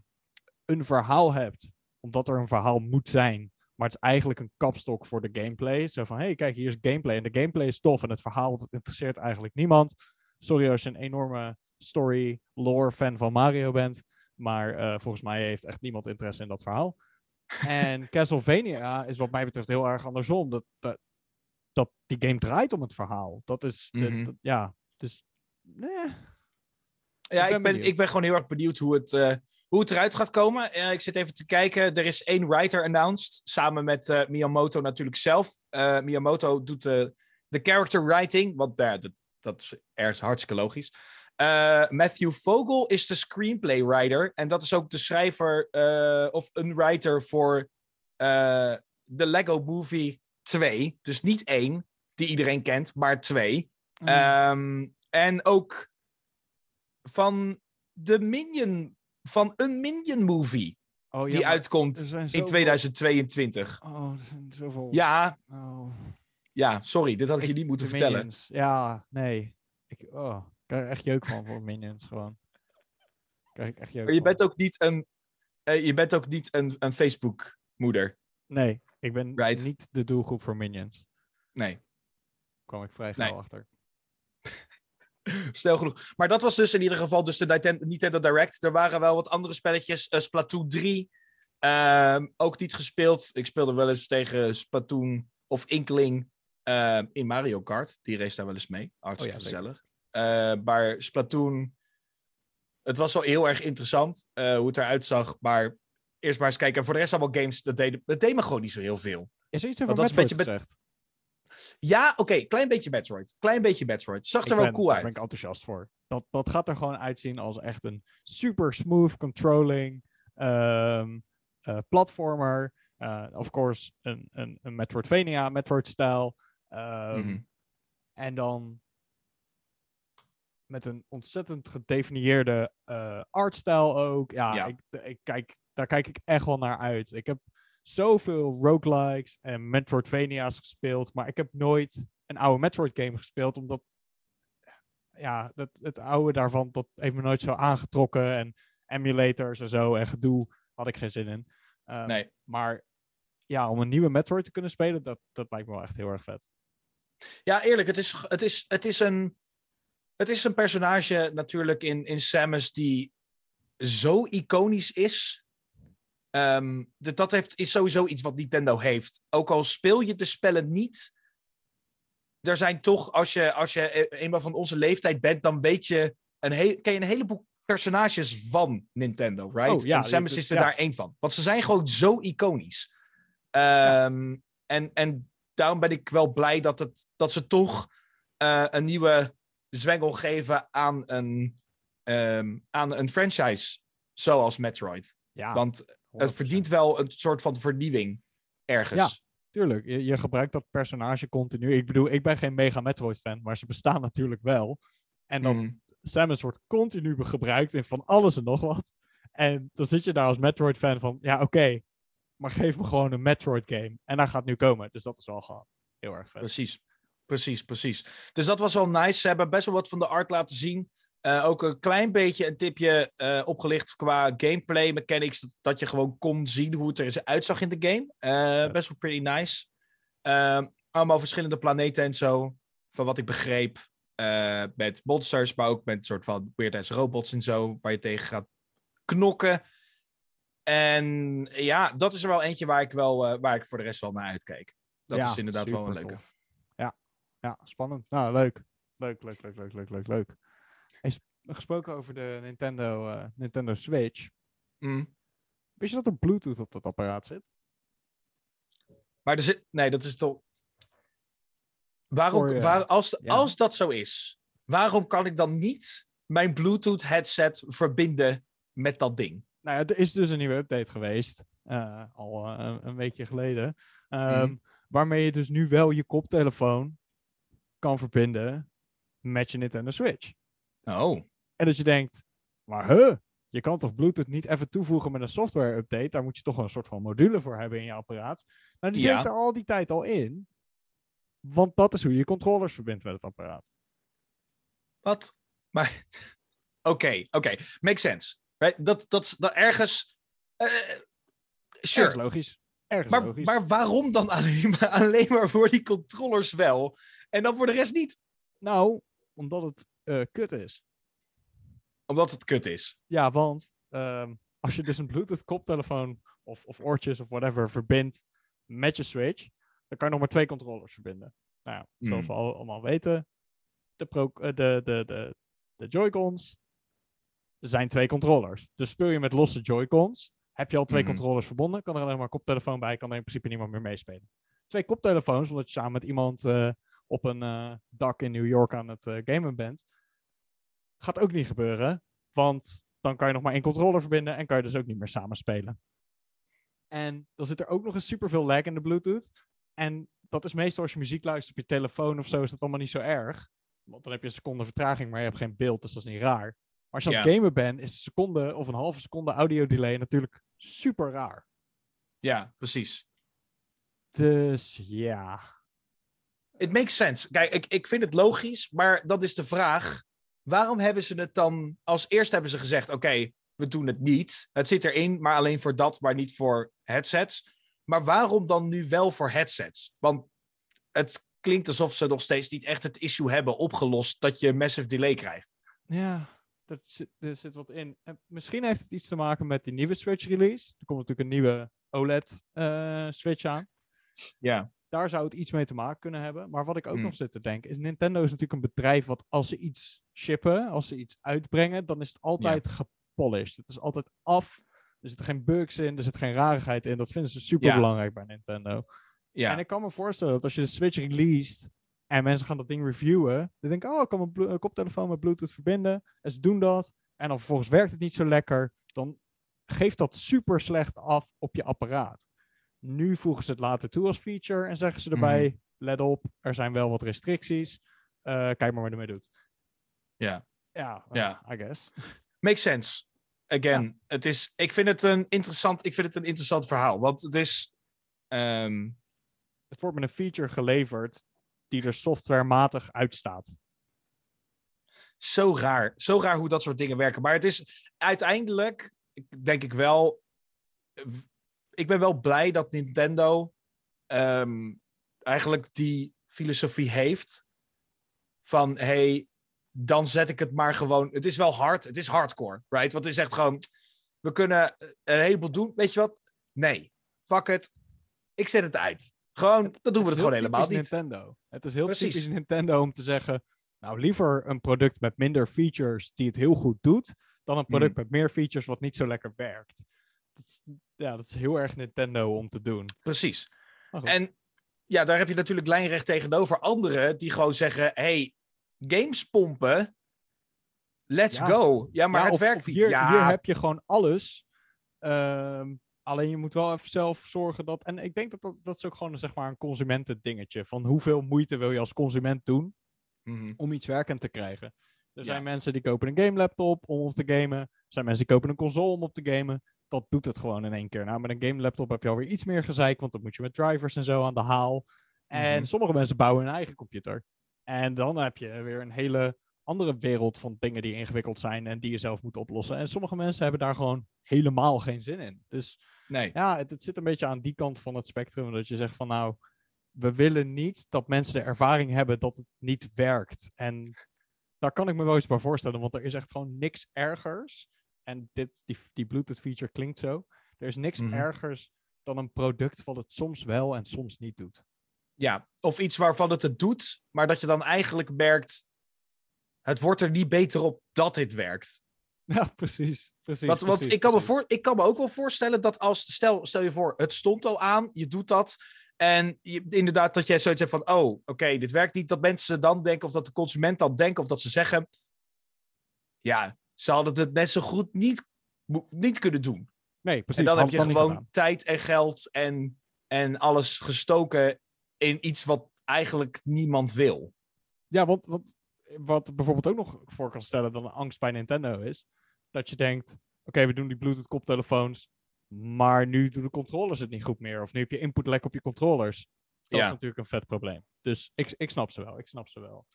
een verhaal hebt. Omdat er een verhaal moet zijn. Maar het is eigenlijk een kapstok voor de gameplay. Zo van, hé, hey, kijk, hier is gameplay. En de gameplay is tof. En het verhaal, dat interesseert eigenlijk niemand. Sorry als je een enorme story, lore fan van Mario bent. Maar eh, volgens mij heeft echt niemand interesse in dat verhaal. En Castlevania is wat mij betreft heel erg andersom. Dat, dat, dat die game draait om het verhaal. Dat is, Mhm. dat- ja, dus... Nee. Ja, Ik ben ik ben, ik ben gewoon heel erg benieuwd hoe het, eh, hoe het eruit gaat komen. Eh, ik zit even te kijken. Er is één writer announced. Samen met Miyamoto natuurlijk zelf. Miyamoto doet de, character writing. Want dat, dat is ergens hartstikke logisch. Eh, Matthew Vogel is de screenplay writer. En dat is ook de schrijver eh, of een writer voor eh, de Lego Movie 2. Dus niet één, die iedereen kent, maar twee. Mm. Ehm, en ook van de Minion, van een Minion movie oh, ja, die uitkomt in zoveel- 2022. Oh, er zijn zoveel... Ja, Oh. ja, sorry, dit had ik je niet moeten vertellen. Minions. Ja, nee. Ik, oh, krijg echt jeuk van voor Minions gewoon. Krijg ik echt jeuk Maar je van. bent ook niet een, eh, je bent ook niet een, een Facebook-moeder. Nee, ik ben Right. niet de doelgroep voor Minions. Nee, kwam ik vrij Nee. gauw achter. stel genoeg. Maar dat was dus in ieder geval dus de Nintendo Direct. Er waren wel wat andere spelletjes. Eh, Splatoon 3, ehm, ook niet gespeeld. Ik speelde wel eens tegen Splatoon of Inkling ehm, in Mario Kart. Die race daar wel eens mee. Hartstikke Oh ja, gezellig. Eh, maar Splatoon, het was wel heel erg interessant eh, hoe het eruit zag. Maar eerst maar eens kijken. En voor de rest allemaal games, dat deden, dat deed me gewoon niet zo heel veel. Is er iets over een Metroid beetje gezegd? Ja, oké, klein beetje Metroid. Klein beetje Metroid. Zag er wel cool Daar uit. ben ik enthousiast voor. Dat, dat gaat er gewoon uitzien als echt een super smooth controlling ehm, eh, platformer. Of course, een, een, een Metroidvania, Metroid-stijl. Ehm, Mhm. En dan met een ontzettend gedefinieerde eh artstijl ook. Ja, Ja. Ik, ik kijk, daar kijk ik echt wel naar uit. Ik heb zoveel roguelikes en Metroidvania's gespeeld, maar ik heb nooit een oude Metroid game gespeeld, omdat ja, dat, het oude daarvan, dat heeft me nooit zo aangetrokken. En emulators en zo en gedoe had ik geen zin in. Ehm, Nee. Maar ja, om een nieuwe Metroid te kunnen spelen, dat, dat lijkt me wel echt heel erg vet. Ja, eerlijk, het is, het is, het is, een, het is een personage natuurlijk in, in Samus die zo iconisch is. De- dat heeft, is sowieso iets wat Nintendo heeft. Ook al speel je de spellen niet, er zijn toch, als je, als je e- eenmaal van onze leeftijd bent, dan weet je een, ken je een heleboel personages van Nintendo, right? Oh, ja, en Samus dit- is er ja. daar één van. Want ze zijn gewoon zo iconisch. Ehm, en, en daarom ben ik wel blij dat, het, dat ze toch eh, een nieuwe zwengel geven aan een, ehm, aan een franchise zoals Metroid. Ja, Want het 100%. verdient wel een soort van vernieuwing ergens. Tuurlijk, je, je gebruikt dat personage continu. Ik bedoel, ik ben geen mega Metroid-fan, maar ze bestaan natuurlijk wel. En dat Mhm. Samus wordt continu gebruikt in van alles en nog wat. En dan zit je daar als Metroid-fan van, ja oké, maar geef me gewoon een Metroid-game. En daar gaat nu komen, dus dat is wel gewoon heel erg vet. Precies. Precies, precies. Dus dat was wel nice. Ze hebben best wel wat van de art laten zien. Eh, ook een klein beetje een tipje eh, opgelicht qua gameplay mechanics. Dat, dat je gewoon kon zien hoe het er uitzag in de game. Eh, Best wel pretty nice. Ehm, allemaal verschillende planeten en zo. Van wat ik begreep. met monsters, maar ook met een soort van weird-ass robots en zo. Waar je tegen gaat knokken. En ja, dat is er wel eentje waar ik, wel, waar ik voor de rest wel naar uitkijk. Dat Ja, is inderdaad wel een leuke. tof. Ja. spannend. Nou, leuk. Leuk, leuk, leuk, leuk, leuk, leuk, leuk. Sp- gesproken over de Nintendo, eh, Nintendo Switch. Mm. Wist je dat er Bluetooth op dat apparaat zit? Maar er zit... Nee, dat is toch... Waarom, Voor je- waar, als, ja. als dat zo is, waarom kan ik dan niet mijn Bluetooth headset verbinden met dat ding? Nou ja, er is dus een nieuwe update geweest. eh, al eh, een, weekje geleden. Mhm. Waarmee je dus nu wel je koptelefoon kan verbinden met je Nintendo Switch. Oh. En dat je denkt, maar huh, je kan toch Bluetooth niet even toevoegen met een software update? Daar moet je toch een soort van module voor hebben in je apparaat. Nou, die Ja. zit er al die tijd al in. Want dat is hoe je controllers verbindt met het apparaat. Wat? Maar... Oké, oké. Makes sense. Right? Dat, dat, dat ergens... eh, sure. Ergens logisch. Maar, logisch. maar waarom dan alleen maar, alleen maar voor die controllers wel? En dan voor de rest niet? Nou, omdat het eh, kut is. Omdat het kut is. Ja, want ehm, als je dus een Bluetooth koptelefoon of, of oortjes of whatever verbindt met je Switch, dan kan je nog maar twee controllers verbinden. Nou ja, zoals Mm. we al, allemaal weten, de, pro, eh, de, de, de, de Joy-Cons zijn twee controllers. Dus speel je met losse Joy-Cons, heb je al twee Mhm. controllers verbonden, kan er alleen maar een koptelefoon bij, kan er in principe niemand meer meespelen. Twee koptelefoons, omdat je samen met iemand eh, op een eh, dak in New York aan het eh, gamen bent, gaat ook niet gebeuren, want dan kan je nog maar één controller verbinden en kan je dus ook niet meer samen spelen. En dan zit er ook nog eens superveel lag in de Bluetooth. En dat is meestal als je muziek luistert op je telefoon of zo, is dat allemaal niet zo erg. Want dan heb je een seconde vertraging, maar je hebt geen beeld, dus dat is niet raar. Maar als je aan het gamen bent, is een seconde of een halve seconde audio delay natuurlijk super raar. Ja, precies. Dus ja. It makes sense. Kijk, ik, ik vind het logisch, maar dat is de vraag. Waarom hebben ze het dan... Als eerst hebben ze gezegd, oké, we doen het niet. Het zit erin, maar alleen voor dat, maar niet voor headsets. Maar waarom dan nu wel voor headsets? Want het klinkt alsof ze nog steeds niet echt het issue hebben opgelost dat je massive delay krijgt. Ja, er zit, er zit wat in. En misschien heeft het iets te maken met die nieuwe Switch release. Er komt natuurlijk een nieuwe OLED eh, Switch aan. Ja. daar zou het iets mee te maken kunnen hebben. Maar wat ik ook Hmm. nog zit te denken, is Nintendo is natuurlijk een bedrijf wat als ze iets shippen, als ze iets uitbrengen, dan is het altijd gepolished. Het is altijd af. Er zitten geen bugs in, er zit geen rarigheid in. Dat vinden ze super belangrijk bij Nintendo. Ja. En ik kan me voorstellen dat als je de Switch released en mensen gaan dat ding reviewen, dan denken, oh, ik kan mijn eh, koptelefoon met Bluetooth verbinden. En ze doen dat. En dan vervolgens werkt het niet zo lekker. Dan geeft dat super slecht af op je apparaat. Nu voegen ze het later toe als feature en zeggen ze erbij, let op, er zijn wel wat restricties. Eh, kijk maar wat je ermee doet. Ja. Ja, Ja. I guess. Makes sense. Again, het is, ik, vind het een interessant, ik vind het een interessant verhaal. Want het is... ehm, Het wordt met een feature geleverd die er softwarematig uitstaat. zo raar. Zo raar hoe dat soort dingen werken. Maar het is uiteindelijk, denk ik wel. Ik ben wel blij dat Nintendo ehm, eigenlijk die filosofie heeft. Van hey, dan zet ik het maar gewoon. Het is wel hard, het is hardcore, right? Want het is echt gewoon. We kunnen een heleboel doen. Weet je wat? Nee, fuck it. Ik zet het uit. Gewoon, dan doen we het, gewoon helemaal niet. Nintendo. Het is heel Precies. typisch Nintendo om te zeggen, nou liever een product met minder features die het heel goed doet, dan een product Mhm. met meer features wat niet zo lekker werkt. Dat is, ja, dat is heel erg Nintendo om te doen. Precies. En ja, daar heb je natuurlijk lijnrecht tegenover anderen die gewoon zeggen: hey, games pompen. Let's Ja. go. Ja, maar Ja, het of- werkt of niet. Hier, ja, hier heb je gewoon alles. Ehm, alleen je moet wel even zelf zorgen dat. En ik denk dat dat, dat is ook gewoon zeg maar, een consumentendingetje. Van hoeveel moeite wil je als consument doen Mhm. om iets werkend te krijgen. Er Ja. zijn mensen die kopen een game laptop om op te gamen. Er zijn mensen die kopen een console om op te gamen. Dat doet het gewoon in één keer. Nou, met een game laptop heb je alweer iets meer gezeik, want dan moet je met drivers en zo aan de haal. En Mhm. sommige mensen bouwen hun eigen computer. En dan heb je weer een hele andere wereld van dingen die ingewikkeld zijn en die je zelf moet oplossen. En sommige mensen hebben daar gewoon helemaal geen zin in. Dus Nee. ja, het, het zit een beetje aan die kant van het spectrum. Dat je zegt van nou, we willen niet dat mensen de ervaring hebben dat het niet werkt. En daar kan ik me wel iets bij voorstellen, want er is echt gewoon niks ergers. En dit, die, die Bluetooth feature klinkt zo. Er is niks Mhm. ergers dan een product wat het soms wel en soms niet doet. Ja, of iets waarvan het het doet, maar dat je dan eigenlijk merkt. Het wordt er niet beter op dat dit werkt. Ja, precies. precies, Want, want precies, ik, kan me voor, ik kan me ook wel voorstellen dat als. Stel, stel je voor, het stond al aan, je doet dat. En je, inderdaad, dat jij zoiets hebt van: oh, oké, dit werkt niet. Dat mensen dan denken, of dat de consument dan denkt, of dat ze zeggen. Ja, ze hadden het net zo goed niet, niet kunnen doen. Nee, precies. en dan heb je gewoon tijd en geld en, en alles gestoken in iets wat eigenlijk niemand wil. Ja, want, want wat bijvoorbeeld ook nog voor kan stellen dan een angst bij Nintendo is, dat je denkt, oké, we doen die Bluetooth koptelefoons, maar nu doen de controllers het niet goed meer. Of nu heb je inputlek op je controllers. Dat Ja. is natuurlijk een vet probleem. Dus ik, ik snap ze wel, ik snap ze wel.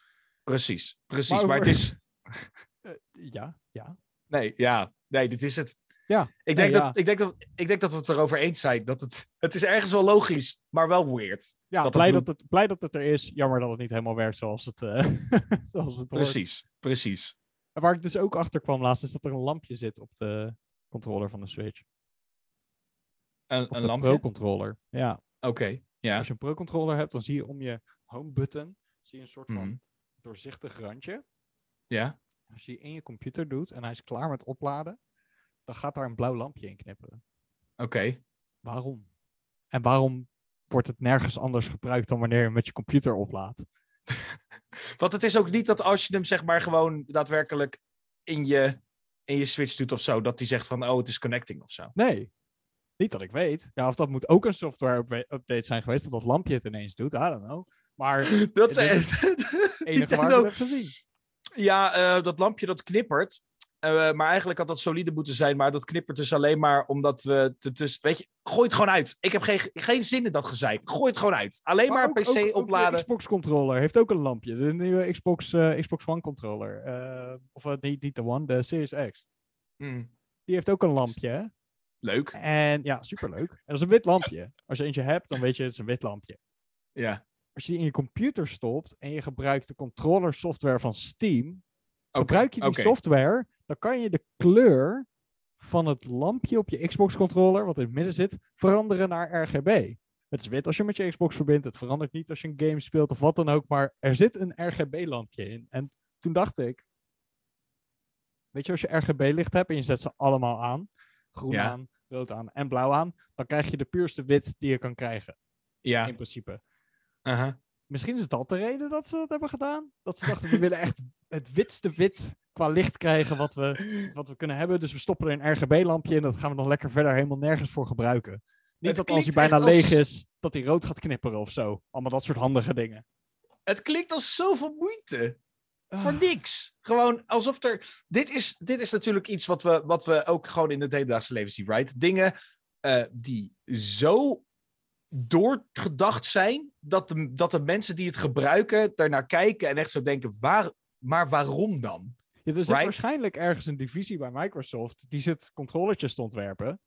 Precies, precies. Maar het is. Eh, ja, ja. Nee, ja. Nee, dit is het. Ja, Ik nee, denk, ja. dat, ik, denk dat, ik denk dat we het erover eens zijn. Dat het, het is ergens wel logisch, maar wel weird. Ja, Dat blij, het dat het, blij dat het er is. Jammer dat het niet helemaal werkt zoals het, eh zoals het hoort. Precies, precies. En waar ik dus ook achter kwam laatst, is dat er een lampje zit op de controller van de Switch. Een, Op een lampje? Pro-controller. Ja, Oké, ja. Als je een Pro-controller hebt, dan zie je om je home button zie je een soort van Mhm. doorzichtig randje. Ja, Als je die in je computer doet en hij is klaar met opladen, dan gaat daar een blauw lampje in knipperen. oké. Waarom? En waarom wordt het nergens anders gebruikt dan wanneer je hem met je computer oplaadt? Want het is ook niet dat als je hem zeg maar gewoon daadwerkelijk in je, in je Switch doet of zo, dat hij zegt van, oh, het is connecting of zo. Nee, niet dat ik weet. Ja, of dat moet ook een software-update zijn geweest, dat dat lampje het ineens doet. I don't know. Maar het Dat is enige waar ik het heb gezien. Ja, eh, dat lampje dat knippert. Eh, maar eigenlijk had dat solide moeten zijn. Maar dat knippert dus alleen maar omdat we... te- Dus, weet je, gooi het gewoon uit. Ik heb geen, geen zin in dat gezeik. Gooi het gewoon uit. Alleen maar, ook- een PC ook- ook de opladen. Xbox controller heeft ook een lampje. De nieuwe Xbox, eh, Xbox One controller. Eh, of eh, niet, niet de One, de Series X. Mm, Die heeft ook een lampje. hè? leuk. En ja, superleuk. En dat is een wit lampje. Als je eentje hebt, dan weet je het is een wit lampje. Ja. Als je die in je computer stopt en je gebruikt de controller software van Steam, Gebruik je die software, dan kan je de kleur van het lampje op je Xbox controller, wat in het midden zit, veranderen naar RGB. Het is wit als je met je Xbox verbindt, het verandert niet als je een game speelt of wat dan ook, maar er zit een RGB-lampje in. En toen dacht ik, weet je, als je RGB-licht hebt en je zet ze allemaal aan, groen Ja. aan, rood aan en blauw aan, dan krijg je de puurste wit die je kan krijgen, Ja. in principe. aha. Misschien is dat de reden dat ze dat hebben gedaan. Dat ze dachten, we willen echt het witste wit qua licht krijgen wat we, wat we kunnen hebben. Dus we stoppen er een RGB-lampje in. Dat gaan we dan lekker verder helemaal nergens voor gebruiken. Niet dat als hij bijna leeg is, dat hij rood gaat knipperen of zo. Allemaal dat soort handige dingen. Het klinkt als zoveel moeite. Voor Ah. niks. Gewoon alsof er. Dit is, dit is natuurlijk iets wat we, wat we ook gewoon in het hedendaagse leven zien, right? Dingen eh, die zo doorgedacht zijn. Dat de, dat de mensen die het gebruiken daarnaar kijken en echt zo denken: waar, maar waarom dan? Ja, er zit Right. waarschijnlijk ergens een divisie bij Microsoft. Die zit controllertjes te ontwerpen.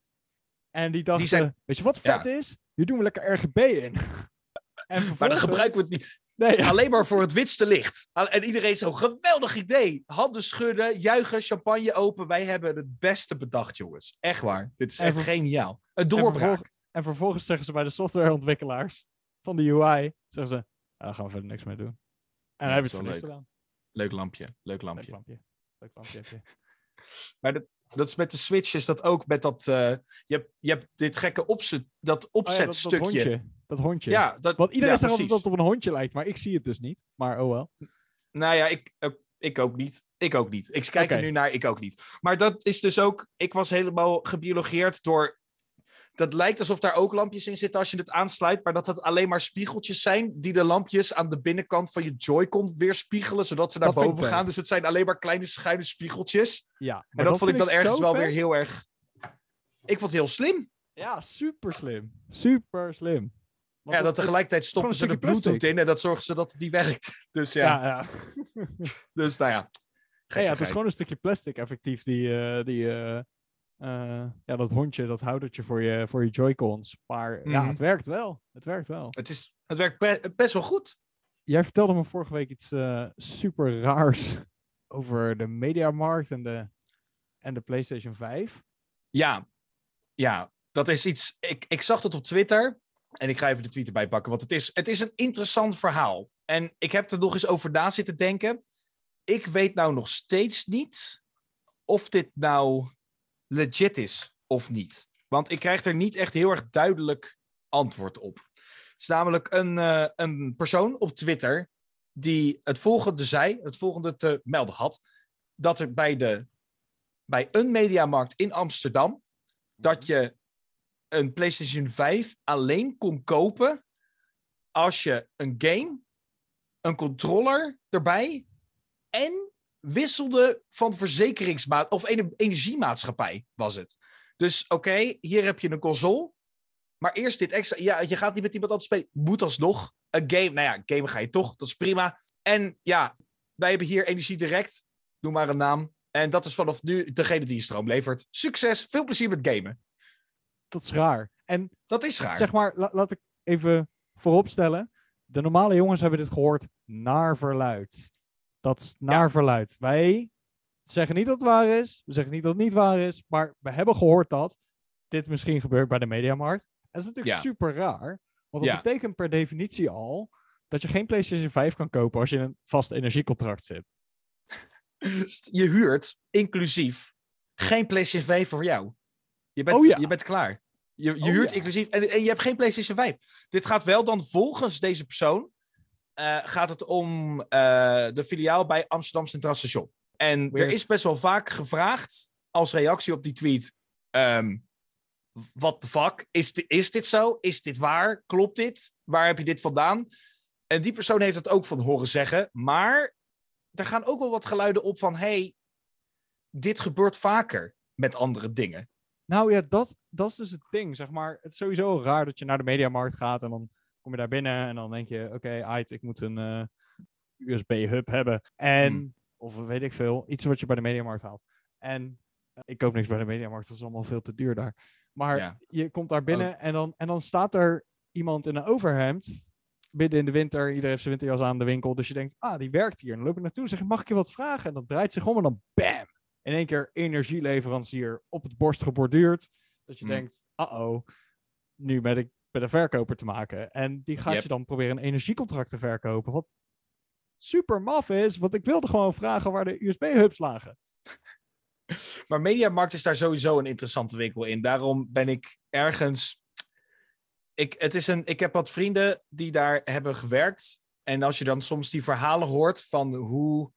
En die dachten, zijn- weet je wat Ja. vet is? Hier doen we lekker RGB in. en Maar dan gebruiken we het niet. Nee, ja. Alleen maar voor het witste licht. En iedereen zo, geweldig idee. Handen schudden, juichen, champagne open. Wij hebben het beste bedacht, jongens. Echt waar. Dit is En echt geniaal. Een En doorbraak. En vervolgens zeggen ze bij de softwareontwikkelaars van de UI, zeggen ze, "Ja, daar gaan we verder niks mee doen. En dan hebben ze is het niks gedaan. Leuk lampje. Leuk Leuk lampje. lampje. Leuk lampje heb je. Maar dat, dat is met de Switch is dat ook met dat... eh, je, hebt, je hebt dit gekke opzet, dat Oh ja, opzetstukje. dat, dat hondje. Dat hondje. Ja, dat, Want iedereen ja, zegt altijd dat het op een hondje lijkt, maar ik zie het dus niet. Maar oh wel. Nou ja, ik, ook- ik ook niet. Ik ook niet. Ik kijk er nu naar, ik ook niet. Maar dat is dus ook... Ik was helemaal gebiologeerd door... Dat lijkt alsof daar ook lampjes in zitten als je het aansluit, maar dat het alleen maar spiegeltjes zijn die de lampjes aan de binnenkant van je Joy-Con weerspiegelen, zodat ze naar Dat boven gaan. Dus het zijn alleen maar kleine schuine spiegeltjes. Ja. En dat, vond ik dan ergens wel vet. weer heel erg... Ik vond het heel slim. Ja, super slim. Super slim. Want ja, dat tegelijkertijd stoppen ze de Bluetooth in en dat zorgen ze dat het niet werkt. Dus ja, Ja, ja. dus nou ja. Ja, ja, het is gewoon een stukje plastic effectief die, eh, die eh, ja, dat hondje, dat houdertje voor je, voor je Joy-Cons. Maar ja, Mhm. het werkt wel. Het werkt wel. Het, is, het werkt be- best wel goed. Jij vertelde me vorige week iets eh, super raars over de mediamarkt en de, en de PlayStation 5. Ja, ja, dat is iets. Ik, ik zag het op Twitter. En ik ga even de tweet erbij pakken. Want het is, het is een interessant verhaal. En ik heb er nog eens over na zitten denken. Ik weet nou nog steeds niet of dit nou legit is of niet. Want ik krijg er niet echt heel erg duidelijk antwoord op. Het is namelijk een, eh, een persoon op Twitter die het volgende zei, het volgende te melden had. Dat er bij, de, bij een mediamarkt in Amsterdam dat je een PlayStation 5 alleen kon kopen als je een game, een controller erbij en wisselde van verzekeringsmaat of ene- energiemaatschappij was het. Dus oké, hier heb je een console, maar eerst dit extra. Ja, je gaat niet met iemand anders spelen. Moet alsnog een game. Nou ja, gamen ga je toch, dat is prima. En ja, wij hebben hier Energie Direct, noem maar een naam. En dat is vanaf nu degene die je stroom levert. Succes, veel plezier met gamen. Dat is raar. En Dat is raar. zeg maar, la- laat ik even vooropstellen. De normale jongens hebben dit gehoord naar verluid. Dat is naar verluid. Wij zeggen niet dat het waar is. We zeggen niet dat het niet waar is. Maar we hebben gehoord dat dit misschien gebeurt bij de mediamarkt. En dat is natuurlijk Ja. super raar. Want dat Ja. betekent per definitie al dat je geen PlayStation 5 kan kopen als je in een vast energiecontract zit. Je huurt, inclusief, geen PlayStation 5 voor jou. Je bent, Oh ja. je bent klaar. Je, je Oh huurt inclusief en, en je hebt geen PlayStation 5. Dit gaat wel dan volgens deze persoon. Eh, gaat het om eh, de filiaal bij Amsterdam Centraal Station. En er is best wel vaak gevraagd als reactie op die tweet. ehm what the fuck? Is, di- is dit zo? Is dit waar? Klopt dit? Waar heb je dit vandaan? En die persoon heeft het ook van horen zeggen. Maar er gaan ook wel wat geluiden op van... hey, dit gebeurt vaker met andere dingen. Nou ja, dat, dat is dus het ding, zeg maar. Het is sowieso raar dat je naar de mediamarkt gaat en dan kom je daar binnen en dan denk je, oké, aight, ik moet een eh, USB-hub hebben. En, Hmm. of weet ik veel, iets wat je bij de mediamarkt haalt. En eh, ik koop niks bij de mediamarkt, dat is allemaal veel te duur daar. Maar Ja. je komt daar binnen en, dan, en dan staat er iemand in een overhemd, midden in de winter, iedereen heeft zijn winterjas aan de winkel, dus je denkt, ah, die werkt hier. En dan loop ik naartoe en zeg ik, mag ik je wat vragen? En dan draait zich om en dan bam! in één keer energieleverancier op het borst geborduurd. Dat je Hmm. denkt, uh-oh, nu ben ik met een verkoper te maken. En die gaat Yep. je dan proberen een energiecontract te verkopen. Wat super maf is, want ik wilde gewoon vragen waar de USB-hubs lagen. Maar Mediamarkt is daar sowieso een interessante winkel in. Daarom ben ik ergens. Ik, het is een, ik heb wat vrienden die daar hebben gewerkt. En als je dan soms die verhalen hoort van hoe.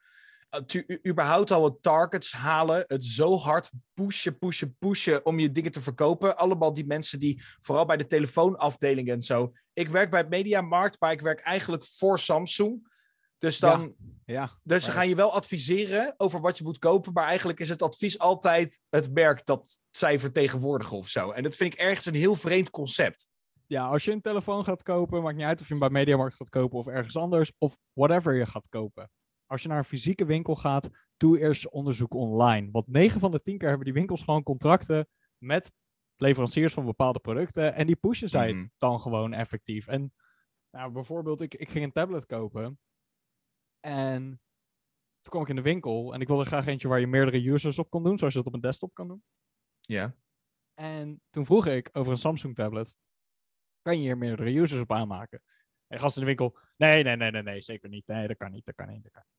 U- überhaupt al het targets halen. Het zo hard pushen, pushen, pushen om je dingen te verkopen. Allemaal die mensen die, vooral bij de telefoonafdeling en zo. Ik werk bij Mediamarkt, maar ik werk eigenlijk voor Samsung. Dus Ja. dan, Ja, dus ze gaan je wel adviseren over wat je moet kopen, maar eigenlijk is het advies altijd het merk dat zij vertegenwoordigen of zo. En dat vind ik ergens een heel vreemd concept. ja, als je een telefoon gaat kopen, maakt niet uit of je hem bij Mediamarkt gaat kopen of ergens anders, of whatever je gaat kopen. Als je naar een fysieke winkel gaat, doe eerst onderzoek online. Want 9 van de 10 keer hebben die winkels gewoon contracten met leveranciers van bepaalde producten. En die pushen zij Mhm. dan gewoon effectief. En Nou, bijvoorbeeld, ik, ik ging een tablet kopen. En toen kwam ik in de winkel. En ik wilde graag eentje waar je meerdere users op kon doen. Zoals je dat op een desktop kan doen. Ja. En toen vroeg ik over een Samsung tablet. Kan je hier meerdere users op aanmaken? En gast in de winkel. Nee, nee, nee, nee, nee, zeker niet. Nee, dat kan niet, dat kan niet, dat kan niet.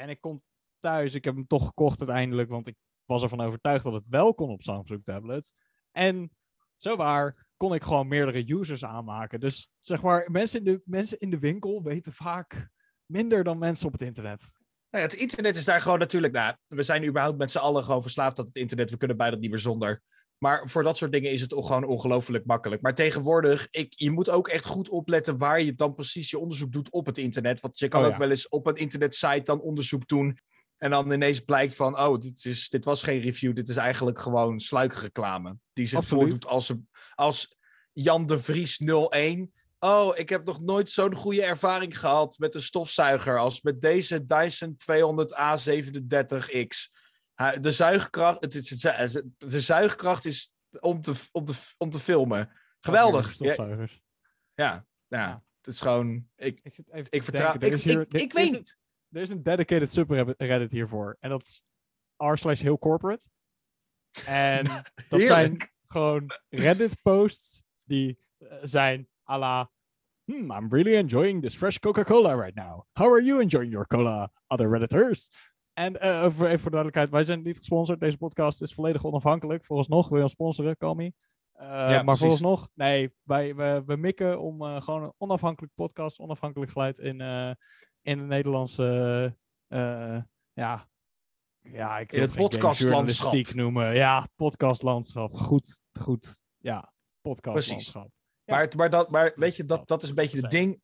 En ik kom thuis. Ik heb hem toch gekocht uiteindelijk. Want ik was ervan overtuigd dat het wel kon op Samsung tablets. En zo waar kon ik gewoon meerdere users aanmaken. Dus zeg maar, mensen in de, mensen in de winkel weten vaak minder dan mensen op het internet. Nou ja, het internet is daar gewoon natuurlijk. Nou, we zijn überhaupt met z'n allen gewoon verslaafd aan het internet. We kunnen bijna niet meer zonder. Maar voor dat soort dingen is het gewoon ongelooflijk makkelijk. Maar tegenwoordig, ik, je moet ook echt goed opletten waar je dan precies je onderzoek doet op het internet. Want je kan Oh, ook ja. wel eens op een internetsite dan onderzoek doen. En dan ineens blijkt van, oh, dit, is, dit was geen review. Dit is eigenlijk gewoon sluikreclame. Die zich Absoluut. voordoet als, als Jan de Vries 01. Oh, ik heb nog nooit zo'n goede ervaring gehad met een stofzuiger als met deze Dyson 200A37X. De zuigkracht, het is, de zuigkracht is om te, om te, om te filmen. Geweldig. Ja, ja, het is gewoon. Ik, Ik, ik vertrouw. er Ik, hier- ik, ik weet niet. Er is een dedicated subreddit hiervoor. En dat is r slash heel corporate. En dat zijn gewoon Reddit posts die eh, zijn à la... Hmm, I'm really enjoying this fresh Coca-Cola right now. How are you enjoying your cola, other Redditors? En eh, voor, even voor de duidelijkheid, wij zijn niet gesponsord. Deze podcast is volledig onafhankelijk. Vooralsnog wil je ons sponsoren, call me. Eh, maar precies. vooralsnog, nee, wij, we, we mikken om gewoon een onafhankelijk podcast, onafhankelijk geluid in, in het Nederlandse, ja, ja, ik wil het podcastlandschap. noemen. Ja, podcastlandschap. Goed, goed. Ja, podcastlandschap. Ja. Maar, maar, dat, maar weet je, dat dat, is een beetje het ding.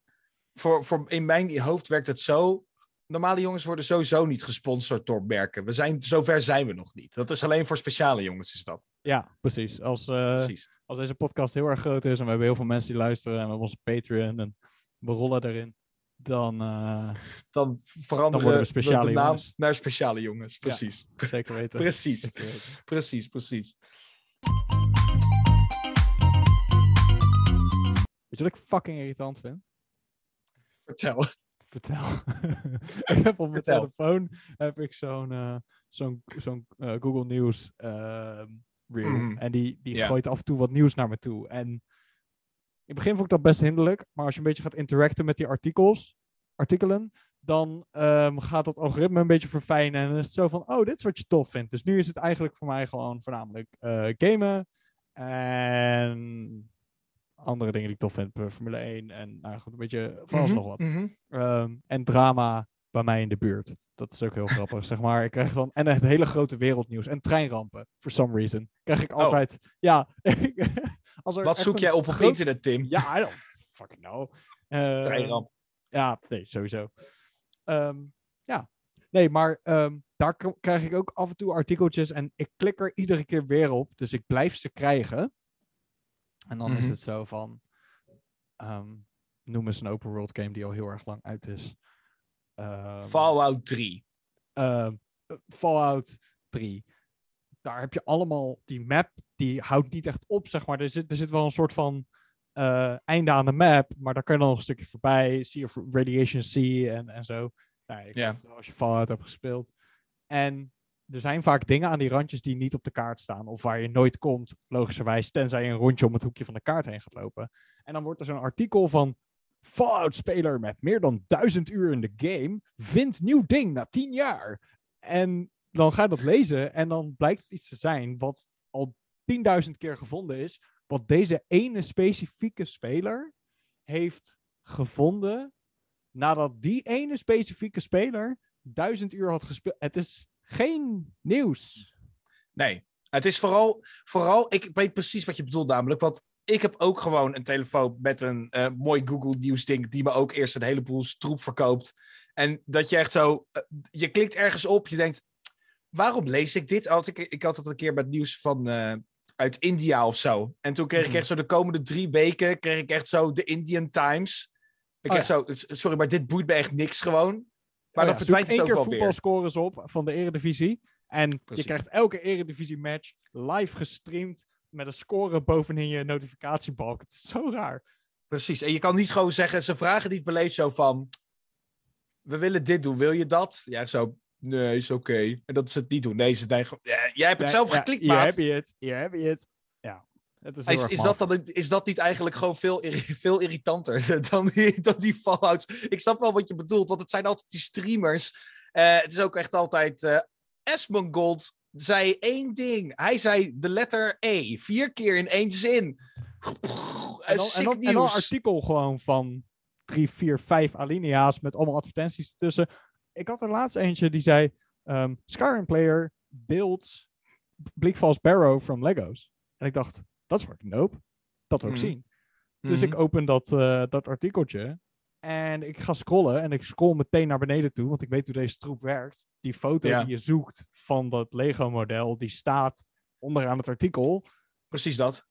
Voor, voor, in mijn hoofd werkt het zo. Normale jongens worden sowieso niet gesponsord door merken. We zijn, zover zijn we nog niet. Dat is alleen voor speciale jongens, is dat. Ja, precies. Als, eh, Precies. als deze podcast heel erg groot is en we hebben heel veel mensen die luisteren en we hebben onze Patreon en we rollen erin, dan eh, Dan veranderen Dan we speciale de naam jongens. naar speciale jongens. Precies. zeker weten. Precies. Zeker weten. Precies, precies. Weet je wat ik fucking irritant vind? Vertel. Vertel. ik heb op mijn Vertel. telefoon heb ik zo'n eh, zo'n zo'n eh, Google News ehm, reel. Mhm. En die, die gooit af en toe wat nieuws naar me toe. En in het begin vond ik dat best hinderlijk. Maar als je een beetje gaat interacten met die artikels, artikelen, dan ehm, gaat dat algoritme een beetje verfijnen. En dan is het zo van, oh, dit is wat je tof vindt. Dus nu is het eigenlijk voor mij gewoon voornamelijk eh, gamen. En andere dingen die ik tof vind. Formule 1 en nou goed, een beetje van alles Mhm, nog wat. mhm. Ehm, en drama bij mij in de buurt. Dat is ook heel grappig, zeg maar. Ik krijg dan, en het hele grote wereldnieuws. En treinrampen, for some reason. Krijg ik Oh. altijd, ja. als er Wat zoek jij op op groot- internet, Tim? Ja, I don't fucking know. Ehm, Treinramp. Ja, nee, sowieso. Ehm, ja, nee, maar daar krijg ik ook af en toe artikeltjes en ik klik er iedere keer weer op. Dus ik blijf ze krijgen. En dan is Mhm. het zo van, ehm, noem eens een open world game die al heel erg lang uit is. Ehm, Fallout 3. ehm, eh, Fallout 3. Daar heb je allemaal die map, die houdt niet echt op, zeg maar. Er zit, er zit wel een soort van eh, einde aan de map, maar daar kan je dan nog een stukje voorbij. Sea of Radiation Sea en, en zo. Nou, als je Fallout hebt gespeeld. En er zijn vaak dingen aan die randjes die niet op de kaart staan. Of waar je nooit komt, logischerwijs, tenzij je een rondje om het hoekje van de kaart heen gaat lopen. En dan wordt er zo'n artikel van Fallout-speler met meer dan duizend uur in de game vindt nieuw ding na tien jaar. En dan ga je dat lezen en dan blijkt het iets te zijn wat al 10.000 keer gevonden is. Wat deze ene specifieke speler heeft gevonden nadat die ene specifieke speler duizend uur had gespeeld. Het is geen nieuws. Nee, het is vooral, vooral, ik weet precies wat je bedoelt namelijk, want ik heb ook gewoon een telefoon met een eh, mooi Google News ding die me ook eerst een heleboel troep verkoopt. En dat je echt zo, eh, je klikt ergens op, je denkt, waarom lees ik dit? Had ik, ik had het een keer met nieuws van eh, uit India of zo. En toen kreeg ik Mhm. echt zo de komende drie weken, kreeg ik echt zo de Indian Times. Ik Oh zo, sorry, maar dit boeit me echt niks gewoon. Maar Oh dan verdwijnt het één wel keer voetbalscores op van de Eredivisie. En Precies. je krijgt elke Eredivisie match live gestreamd met een score bovenin je notificatiebalk. Het is zo raar. Precies. En je kan niet gewoon zeggen, ze vragen niet beleefd zo van... We willen dit doen, wil je dat? Ja, zo, nee, is oké. En dat ze het niet doen. Nee, ze denken, ja, jij hebt het zelf Ja, geklikt, Hier maat. heb je het, hier heb je het. Het is, Is, dat dan, is dat niet eigenlijk gewoon veel, veel irritanter dan die, dan die Fallouts? Ik snap wel wat je bedoelt, want het zijn altijd die streamers. Eh, het is ook echt altijd... eh Esmongold zei één ding. Hij zei de letter E vier keer in één zin. En dan, en, sick dan, en dan een artikel gewoon van drie, vier, vijf alinea's met allemaal advertenties ertussen. Ik had er laatst eentje die zei: ehm, Skyrim player builds Bleakfalls Barrow from Legos. En ik dacht, dat is fucking dope. Dat wil ik Mhm. zien. Dus Mhm. ik open dat, eh, dat artikeltje. En ik ga scrollen. En ik scroll meteen naar beneden toe. Want ik weet hoe deze troep werkt. Die foto Ja. die je zoekt van dat Lego-model. Die staat onderaan het artikel. Precies dat.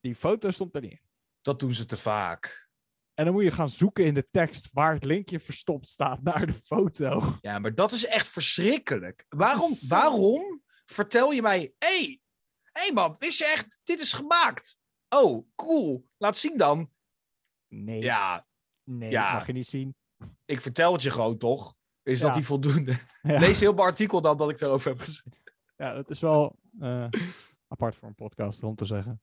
Die foto stond er niet in. Dat doen ze te vaak. En dan moet je gaan zoeken in de tekst waar het linkje verstopt staat naar de foto. Ja, maar dat is echt verschrikkelijk. Waarom, waarom vertel je mij... Hé, hey, hey man, wist je echt, dit is gemaakt. Oh, cool. Laat zien dan. Nee, Ja, nee ja. mag je niet zien. ik vertel het je gewoon toch? Is dat niet voldoende? Ja, Lees heel mijn artikel dan dat ik erover heb gezegd. ja dat is wel eh, apart voor een podcast om te zeggen.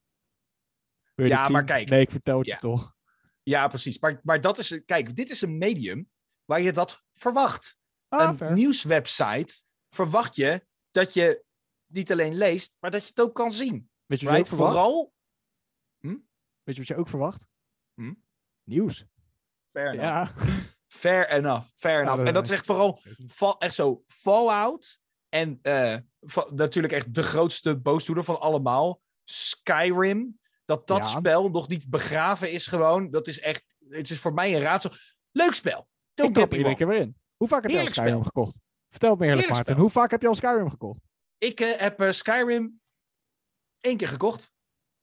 Wil je Ja, maar kijk. Nee, ik vertel het je toch. Ja, precies. Maar, maar dat is... Kijk, dit is een medium waar je dat verwacht. Ah, een fair. nieuwswebsite verwacht je dat je niet alleen leest, maar dat je het ook kan zien. Weet je wat je ook? Vooral... Weet je wat je ook verwacht? Hm? Nieuws. Fair enough. Ja. Fair enough. Fair enough. en dat is echt vooral echt zo Fallout. En eh, natuurlijk echt de grootste boosdoener van allemaal. Skyrim. Dat dat Ja. spel nog niet begraven is gewoon. Dat is echt... Het is voor mij een raadsel. Leuk spel. Don't Ik me iedere keer weer in. Hoe vaak heb je al Skyrim spel. gekocht? Vertel het me eerlijk, Heerlijk Maarten. spel. Hoe vaak heb je al Skyrim gekocht? Ik eh, heb eh, Skyrim één keer gekocht.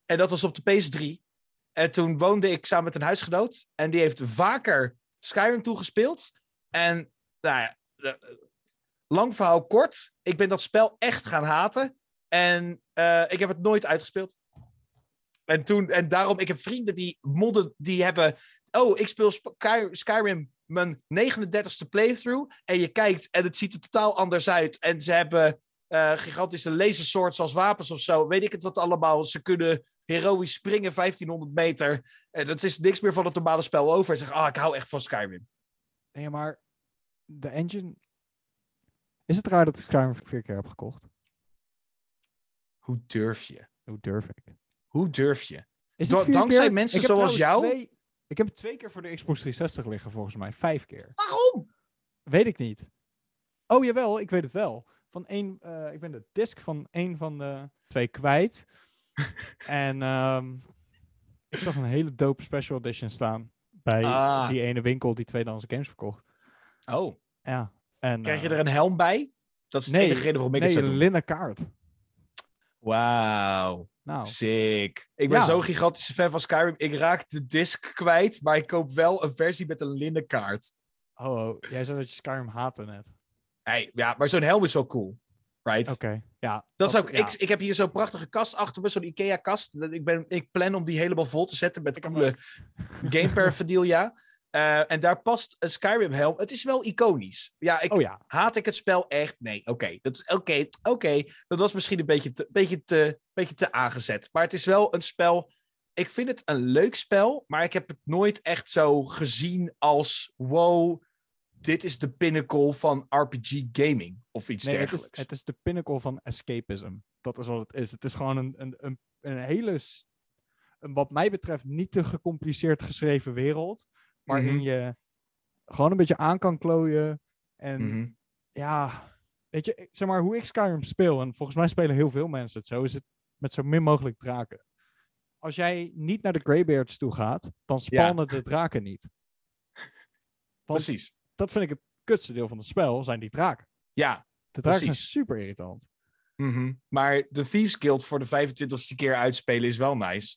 En dat was op de PS3. En toen woonde ik samen met een huisgenoot. En die heeft vaker Skyrim toegespeeld. En nou ja, lang verhaal kort. Ik ben dat spel echt gaan haten. En eh, ik heb het nooit uitgespeeld. En, toen, en daarom, ik heb vrienden die modden, die hebben... Oh, ik speel Sky- Skyrim mijn 39ste playthrough. En je kijkt en het ziet er totaal anders uit. En ze hebben eh, gigantische laserswords als wapens of zo. Weet ik het wat allemaal. Ze kunnen heroïs springen 1500 meter. En dat is niks meer van het normale spel over. En zeggen, ah, ik hou echt van Skyrim. Nee, maar de engine... Is het raar dat ik Skyrim vier keer heb gekocht? Hoe durf je? Hoe durf ik? Hoe durf je? Is het dankzij keer? mensen zoals jou? Twee, ik heb twee keer voor de Xbox 360 liggen, volgens mij. Vijf keer. Waarom? Weet ik niet. Oh, jawel, ik weet het wel. Van één, eh, ik ben de disc van één van de twee kwijt. en ehm, ik zag een hele dope special edition staan bij Ah. die ene winkel die tweedehands games verkocht. Oh, Ja. En, krijg je eh, er een helm bij? Dat is de nee, enige reden waarom ik nee, het zou een doen. linnen kaart. Wauw, Nou, sick. Ik ben Ja. zo'n gigantische fan van Skyrim. Ik raak de disc kwijt, maar ik koop wel een versie met een linnen kaart. oh, oh, jij zei dat je Skyrim haatte net. Hey, ja, maar zo'n helm is wel cool. Right? Oké, ja. Dat is ook, ja. ik, ik heb hier zo'n prachtige kast achter me, zo'n IKEA-kast. Ik, ben, ik plan om die helemaal vol te zetten met coole game paraphernalia. Eh, en daar past een Skyrim-helm. Het is wel iconisch. Ja, ik, Oh ja, haat ik het spel echt? Nee, oké. Dat is Oké, oké. Dat was misschien een beetje te, beetje, te, beetje te aangezet. Maar het is wel een spel... Ik vind het een leuk spel, maar ik heb het nooit echt zo gezien als... Wow, dit is de pinnacle van RPG gaming. Of iets nee, het is, dergelijks. het is de pinnacle van escapism. Dat is wat het is. Het is gewoon een, een, een, een hele, een, wat mij betreft, niet te gecompliceerd geschreven wereld. Waarin Mhm. je gewoon een beetje aan kan klooien. En Mhm. ja, weet je, zeg maar hoe ik Skyrim speel, en volgens mij spelen heel veel mensen het zo, is het met zo min mogelijk draken. Als jij niet naar de Greybeards toe gaat, dan spannen de draken niet. Want Precies. Dat vind ik het kutste deel van het spel, zijn die draken. Ja, De draken zijn Precies. super irritant. mhm. maar de Thieves Guild voor de 25ste keer uitspelen is wel nice.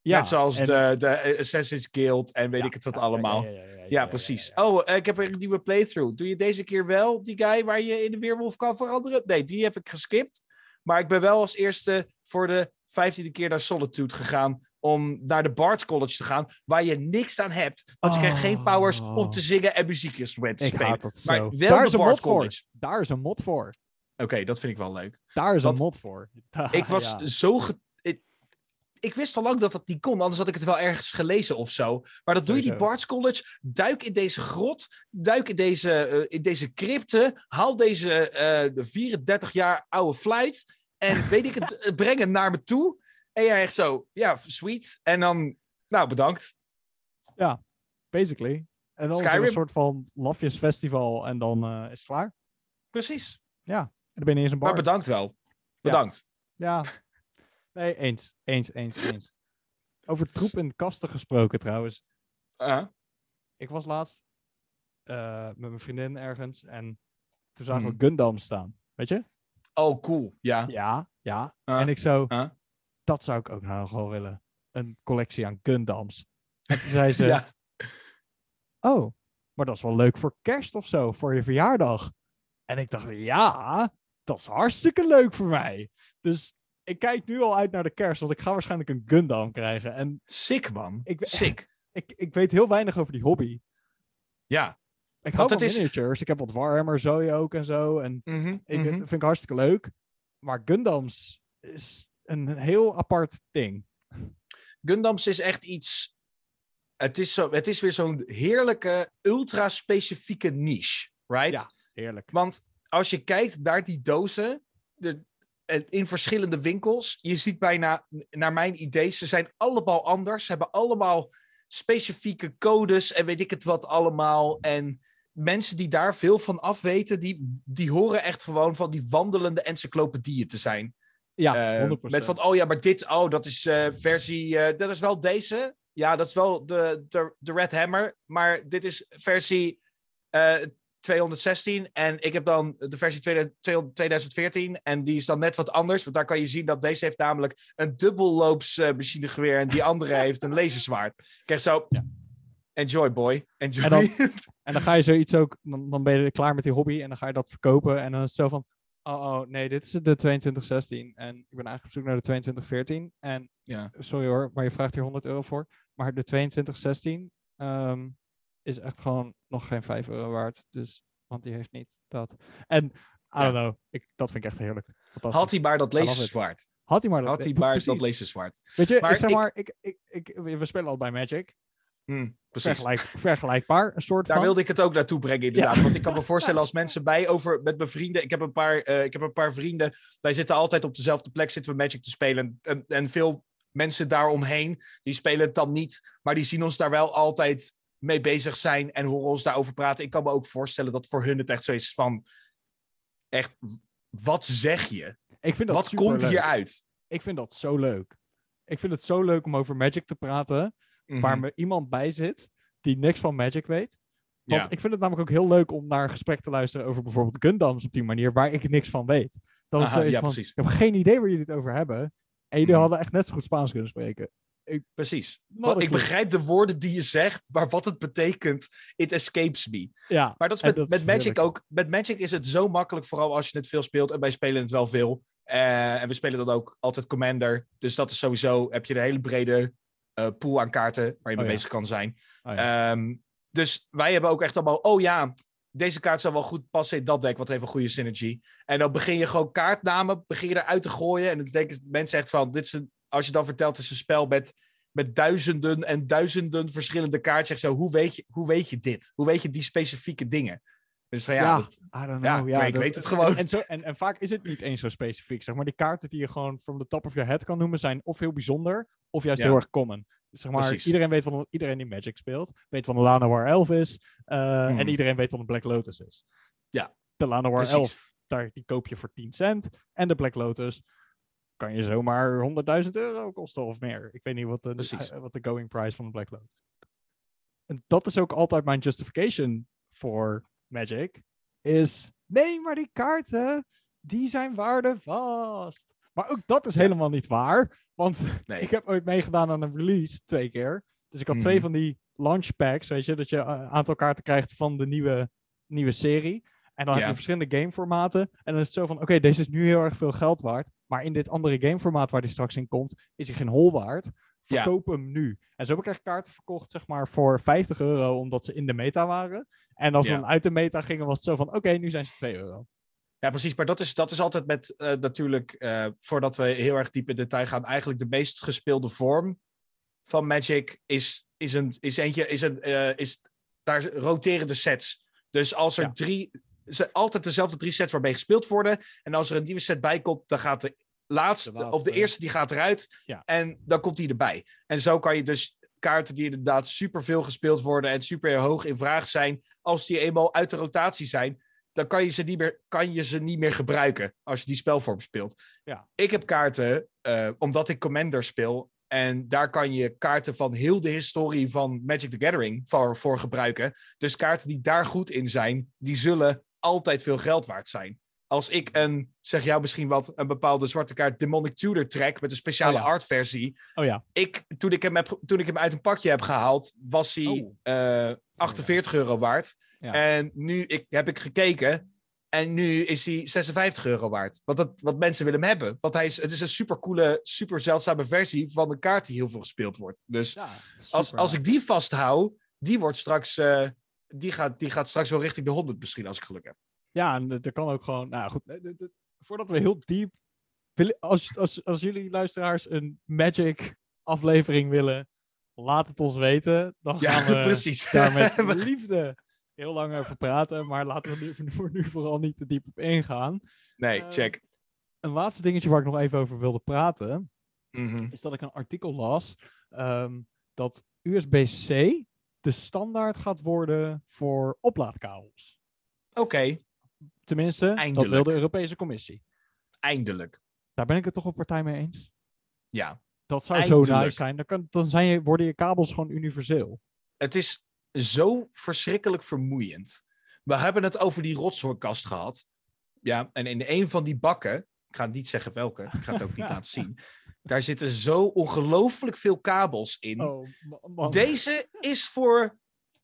Ja, Net zoals en- de, de Assassin's Guild en weet ja, ik het wat ja, allemaal. Ja, ja, precies. Oh, eh, ik heb een nieuwe playthrough. Doe je deze keer wel die guy waar je in de weerwolf kan veranderen? Nee, die heb ik geskipt. Maar ik ben wel als eerste voor de vijftiende keer naar Solitude gegaan. om naar de Bards College te gaan, waar je niks aan hebt. Want je krijgt geen powers om te zingen en muziekjes te Ik spelen. haat dat Maar zo. wel Daar de Bards mod voor. College. Daar is een mod voor. Oké, dat vind ik wel leuk. Daar is Want een mod voor. ik was Ja. zo... ik, wist al lang dat dat niet kon, anders had ik het wel ergens gelezen of zo. Maar dat doe je die. Bards College. Duik in deze grot, duik in deze, eh, in deze crypte, haal deze eh, de 34 jaar oude flight en weet ik het, eh, breng het naar me toe. En jij echt zo, ja, sweet. En dan, nou, bedankt. Basically. En dan is Skyrim. een soort van lafjesfestival en dan eh, is het klaar. Precies. En dan ben je eens een bar. Maar bedankt wel. Bedankt. Ja. Nee, eens. Eens, eens, eens. Over troep in kasten gesproken trouwens. Ik was laatst eh, met mijn vriendin ergens en toen zagen Hmm. we Gundam staan. Weet je? oh, cool. Ja. Ja, ja. En ik zo, dat zou ik ook nou wel willen. Een collectie aan Gundams. En toen zei ze, ja. oh, maar dat is wel leuk voor kerst of zo, voor je verjaardag. En ik dacht, ja, dat is hartstikke leuk voor mij. Dus ik kijk nu al uit naar de kerst, want ik ga waarschijnlijk een Gundam krijgen. En Sick, man. Ik Sick. ik, ik weet heel weinig over die hobby. Ja. Ik hou van is- miniatures. Ik heb wat Warhammer Zoe ook en zo. En Mhm, ik, mhm. dat vind ik hartstikke leuk. Maar Gundams is een heel apart ding. Gundams is echt iets. Het is, zo, het is weer zo'n heerlijke, ultra-specifieke niche, right? Ja. Heerlijk. Want als je kijkt naar die dozen de, in verschillende winkels, je ziet bijna, naar mijn idee, ze zijn allemaal anders. Ze hebben allemaal specifieke codes en weet ik het wat allemaal. En mensen die daar veel van afweten, die, die horen echt gewoon van die wandelende encyclopedieën te zijn. Ja, Eh, 100%. met van, oh ja, maar dit, oh, dat is eh, versie, eh, dat is wel deze. Ja, dat is wel de, de, de Red Hammer, maar dit is versie eh, 216 en ik heb dan de versie 2000 2014 en die is dan net wat anders, want daar kan je zien dat deze heeft namelijk een dubbelloops eh, machinegeweer en die andere heeft een laserzwaard. Kijk zo, enjoy boy, enjoy. En dan- En dan ga je zoiets ook, dan, dan ben je klaar met die hobby en dan ga je dat verkopen. En dan is het zo van, oh, oh nee, dit is de 2216 en ik ben eigenlijk op zoek naar de 2214. En ja. sorry hoor, maar je vraagt hier 100 euro voor. Maar de 2216 ehm, is echt gewoon nog geen 5 euro waard. Dus, want die heeft niet dat. En, I Ja. don't know, ik, dat vind ik echt heerlijk. Had hij maar dat laserzwaard. Had hij maar dat, Had hij maar dat laserzwaard. Weet je, maar ik zeg maar, ik, ik, ik, we spelen al bij Magic. Hm, precies. Vergelijk, vergelijkbaar, een soort Daar van. wilde ik het ook naartoe brengen, inderdaad. Want ik kan me voorstellen als mensen bij over met mijn vrienden. Ik heb een paar, eh, ik heb een paar vrienden. Wij zitten altijd op dezelfde plek, zitten we Magic te spelen. En, en veel mensen daaromheen, die spelen het dan niet. Maar die zien ons daar wel altijd mee bezig zijn en horen ons daarover praten. Ik kan me ook voorstellen dat voor hun het echt zo is van. Echt, wat zeg je? ik vind dat Wat komt superleuk. hieruit? Ik vind dat zo leuk. Ik vind het zo leuk om over Magic te praten, waar Mhm. me iemand bij zit die niks van Magic weet. Want Ja. ik vind het namelijk ook heel leuk om naar een gesprek te luisteren over bijvoorbeeld Gundams op die manier, waar ik niks van weet. Is Aha, zoiets ja, van, precies. ik heb geen idee waar jullie het over hebben. En jullie Mhm. hadden echt net zo goed Spaans kunnen spreken. Precies. Not Wel, a ik begrijp de woorden die je zegt, maar wat het betekent, it escapes me. Ja, Maar dat is met, dat met is Magic heerlijk. ook. Met Magic is het zo makkelijk, vooral als je het veel speelt. En wij spelen het wel veel. Eh, en we spelen dan ook altijd Commander. Dus dat is sowieso, heb je een hele brede eh, pool aan kaarten waar je mee Oh ja. bezig kan zijn. Oh ja. Ehm, dus wij hebben ook echt allemaal, oh ja, deze kaart zou wel goed passen in dat deck, wat heeft een goede synergy. En dan begin je gewoon kaartnamen, begin je eruit te gooien. En dan denken mensen echt van, dit is een, als je dan vertelt, is een spel met, met duizenden en duizenden verschillende kaarten. Zeg zo, hoe weet, je, hoe weet je dit? Hoe weet je die specifieke dingen? Dus van ja, Ja. dat- don't ja, know. ik weet- ik dat- weet het gewoon. En, zo, en, en vaak is het niet eens zo specifiek. Zeg maar, die kaarten die je gewoon from the top of your head kan noemen, zijn of heel bijzonder, of juist heel erg common. Dus zeg maar, Precies. iedereen weet van iedereen die Magic speelt, weet wat een Llanowar Elf is. eh. En iedereen weet wat een Black Lotus is. Ja, De Llanowar precies. Elf, daar, die koop je voor 10 cent. En de Black Lotus kan je zomaar 100.000 euro kosten of meer. Ik weet niet wat de, eh, wat de going price van de Black Lotus is. En dat is ook altijd mijn justification voor Magic. Is, nee, maar die kaarten, die zijn waardevast. Maar ook dat is helemaal niet waar. Want nee. ik heb ooit meegedaan aan een release twee keer. Dus ik had twee Mhm. van die launch packs, weet je, dat je een aantal kaarten krijgt van de nieuwe, nieuwe serie. En dan heb je verschillende gameformaten. En dan is het zo van, oké, deze is nu heel erg veel geld waard. Maar in dit andere gameformaat waar die straks in komt, is hij geen hol waard. Ja. verkoop hem nu. En zo heb ik echt kaarten verkocht, zeg maar, voor 50 euro, omdat ze in de meta waren. En als ze Ja. dan uit de meta gingen, was het zo van, oké, nu zijn ze 2 euro. Ja, precies. Maar dat is, dat is altijd met eh, natuurlijk, eh, voordat we heel erg diep in detail gaan, eigenlijk de meest gespeelde vorm van Magic is, is, een, is eentje, is een, eh, is, daar roteren de sets. Dus als er Ja. drie, ze, altijd dezelfde drie sets waarmee gespeeld worden. En als er een nieuwe set bij komt, dan gaat de laatste, De of de eerste, die gaat eruit. Ja. En dan komt die erbij. En zo kan je dus kaarten die inderdaad super veel gespeeld worden en super hoog in vraag zijn, als die eenmaal uit de rotatie zijn, dan kan je ze niet meer, kan je ze niet meer gebruiken als je die spelvorm speelt. Ja. Ik heb kaarten, eh, omdat ik Commander speel. En daar kan je kaarten van heel de historie van Magic the Gathering voor, voor gebruiken. Dus kaarten die daar goed in zijn, die zullen altijd veel geld waard zijn. Als ik een, zeg jou misschien wat, een bepaalde zwarte kaart Demonic Tudor trek met een speciale Oh ja. artversie. Oh ja, Ik, toen, ik hem heb, toen ik hem uit een pakje heb gehaald, was hij Oh. eh, 48 euro waard. Ja. En nu ik, heb ik gekeken. En nu is hij 56 euro waard. Want dat, wat mensen willen hem hebben. Want hij is, het is een super coole, super zeldzame versie van een kaart die heel veel gespeeld wordt. Dus als, als ik die vasthoud, die wordt straks. eh, die, gaat, die gaat straks wel richting de 100 misschien, als ik geluk heb. Ja, en er kan ook gewoon. Nou goed, eh, eh, eh, voordat we heel diep. Als, als, als jullie luisteraars een Magic aflevering willen, laat het ons weten. Dan Ja, gaan we precies. daar met liefde heel lang over praten. Maar laten we er voor nu vooral niet te diep op ingaan. nee, check. Een laatste dingetje waar ik nog even over wilde praten. Mhm. Is dat ik een artikel las. ehm, dat USB-C de standaard gaat worden voor oplaadkabels. Oké, Tenminste, dat wil Eindelijk. de Europese Commissie. eindelijk. Daar ben ik het toch op partij mee eens. Ja. Dat zou zo Eindelijk. nice zijn. Dan, kan, dan zijn je, worden je kabels gewoon universeel. Het is zo verschrikkelijk vermoeiend. We hebben het over die rotshoorkast gehad. Ja, en in een van die bakken, ik ga niet zeggen welke, ik ga het ook niet laten zien. Daar zitten zo ongelooflijk veel kabels in. Oh, man. Deze is voor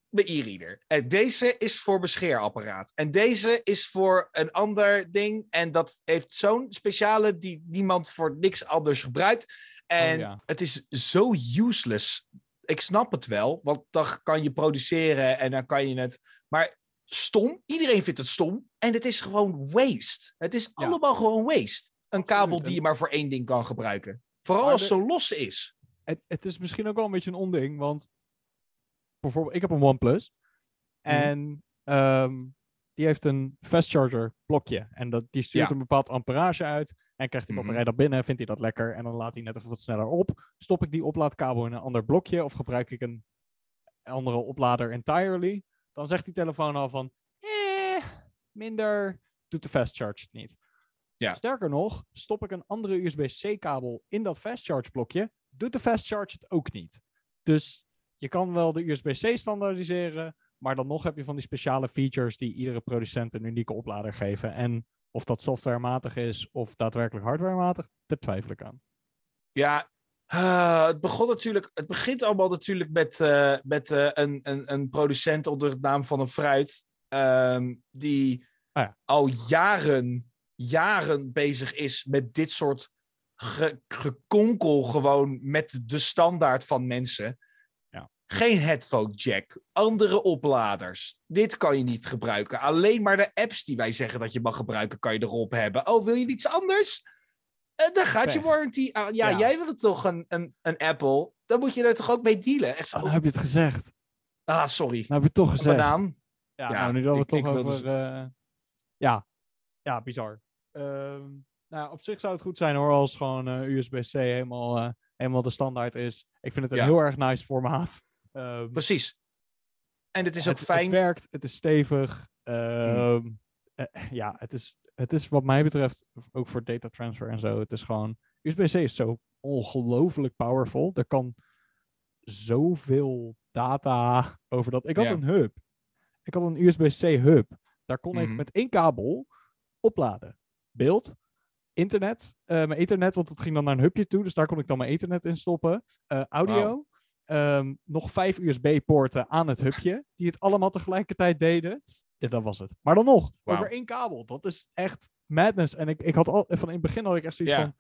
mijn e-reader. En deze is voor mijn scheerapparaat. En deze is voor een ander ding. En dat heeft zo'n speciale die niemand voor niks anders gebruikt. En Oh, ja. het is zo useless. Ik snap het wel, want dan kan je produceren en dan kan je het. Maar stom, iedereen vindt het stom. En het is gewoon waste. Het is Ja. allemaal gewoon waste. Een kabel die En- je maar voor één ding kan gebruiken. Vooral Maar als de- zo los is. het, het is misschien ook wel een beetje een onding, want bijvoorbeeld, ik heb een OnePlus Mhm. en ehm, die heeft een fast charger blokje en dat, die stuurt Ja. een bepaald amperage uit en krijgt die Mhm. batterij dat binnen, vindt hij dat lekker en dan laat hij net even wat sneller op. Stop ik die oplaadkabel in een ander blokje of gebruik ik een andere oplader entirely, dan zegt die telefoon al van, eh, minder, doet de fast charge het niet. Ja. Sterker nog, stop ik een andere USB-C-kabel in dat fast charge blokje, doet de fast charge het ook niet. Dus je kan wel de USB-C standaardiseren, maar dan nog heb je van die speciale features die iedere producent een unieke oplader geven. En of dat softwarematig is of daadwerkelijk hardwarematig, daar twijfel ik aan. Ja, ah, het begon natuurlijk. Het begint allemaal natuurlijk met, eh, met eh, een, een, een producent onder de naam van een fruit. ehm, die Ah ja. al jaren, jaren bezig is met dit soort ge- gekonkel gewoon met de standaard van mensen. Ja. Geen headphone jack, andere opladers. Dit kan je niet gebruiken. Alleen maar de apps die wij zeggen dat je mag gebruiken, kan je erop hebben. Oh, wil je iets anders? Eh, daar gaat je warranty aan. Ja, Ja. jij wil het toch een, een, een Apple? Dan moet je er toch ook mee dealen? Echt zo. Oh, nou heb je het gezegd. Ah, sorry. Nou heb je het toch Een gezegd. banaan. Ja, Ja, nou, nu dat we toch wilde over... eh, ja. ja, bizar. Ehm, nou, op zich zou het goed zijn hoor, als gewoon eh, USB-C helemaal, eh, helemaal de standaard is. Ik vind het een Ja. heel erg nice formaat. Ehm, Precies. En het is ook fijn. Het werkt, het is stevig. ehm, eh, ja, het is, het is wat mij betreft ook voor data transfer en zo. Het is gewoon. USB-C is zo ongelooflijk powerful. Er kan zoveel data over dat. Ik had een hub. Ik had een USB-C hub. Daar kon ik Mhm. met één kabel opladen. Beeld, internet, eh, mijn ethernet, want het ging dan naar een hubje toe. Dus daar kon ik dan mijn ethernet in stoppen. Eh, audio, ehm, nog vijf USB-poorten aan het hubje, die het allemaal tegelijkertijd deden. Ja, dat was het. Maar dan nog, over één kabel. Dat is echt madness. En ik, ik had al, van in het begin had ik echt zoiets van,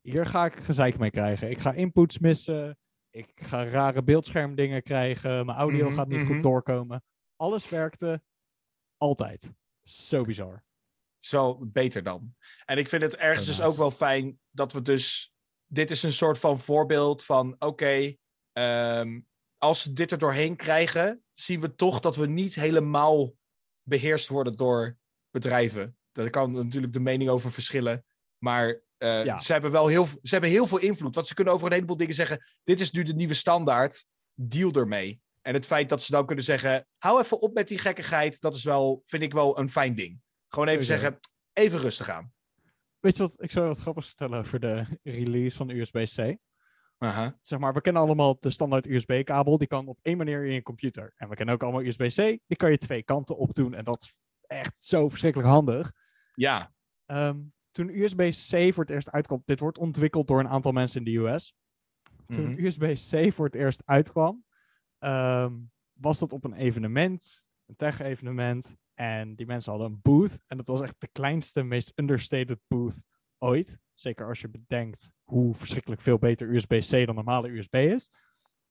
hier ga ik gezeik mee krijgen. Ik ga inputs missen. ik ga rare beeldschermdingen krijgen, mijn audio Mhm, gaat niet mhm. goed doorkomen. Alles werkte altijd. Zo bizar. Is wel beter dan. En ik vind het ergens dus ook wel fijn dat we dus... Dit is een soort van voorbeeld van... Oké, ehm, als we dit er doorheen krijgen... zien we toch dat we niet helemaal beheerst worden door bedrijven. Daar kan natuurlijk de mening over verschillen. Maar eh, Ja. ze, hebben wel heel, ze hebben heel veel invloed. Want ze kunnen over een heleboel dingen zeggen... Dit is nu de nieuwe standaard. Deal ermee. En het feit dat ze dan kunnen zeggen... Hou even op met die gekkigheid. Dat is wel, vind ik wel een fijn ding. Gewoon even zeggen... Even rustig aan. Weet je wat, ik zou wat grappigs vertellen over de release van USB-C. Zeg maar, we kennen allemaal de standaard USB-kabel. Die kan op één manier in je computer. En we kennen ook allemaal USB-C. Die kan je twee kanten opdoen. En dat is echt zo verschrikkelijk handig. Ja, Ehm, toen USB-C voor het eerst uitkwam, dit wordt ontwikkeld door een aantal mensen in de US. Toen Mhm. USB-C voor het eerst uitkwam, ehm, was dat op een evenement, een tech-evenement. En die mensen hadden een booth. En dat was echt de kleinste, meest understated booth ooit. Zeker als je bedenkt hoe verschrikkelijk veel beter USB-C dan normale USB is.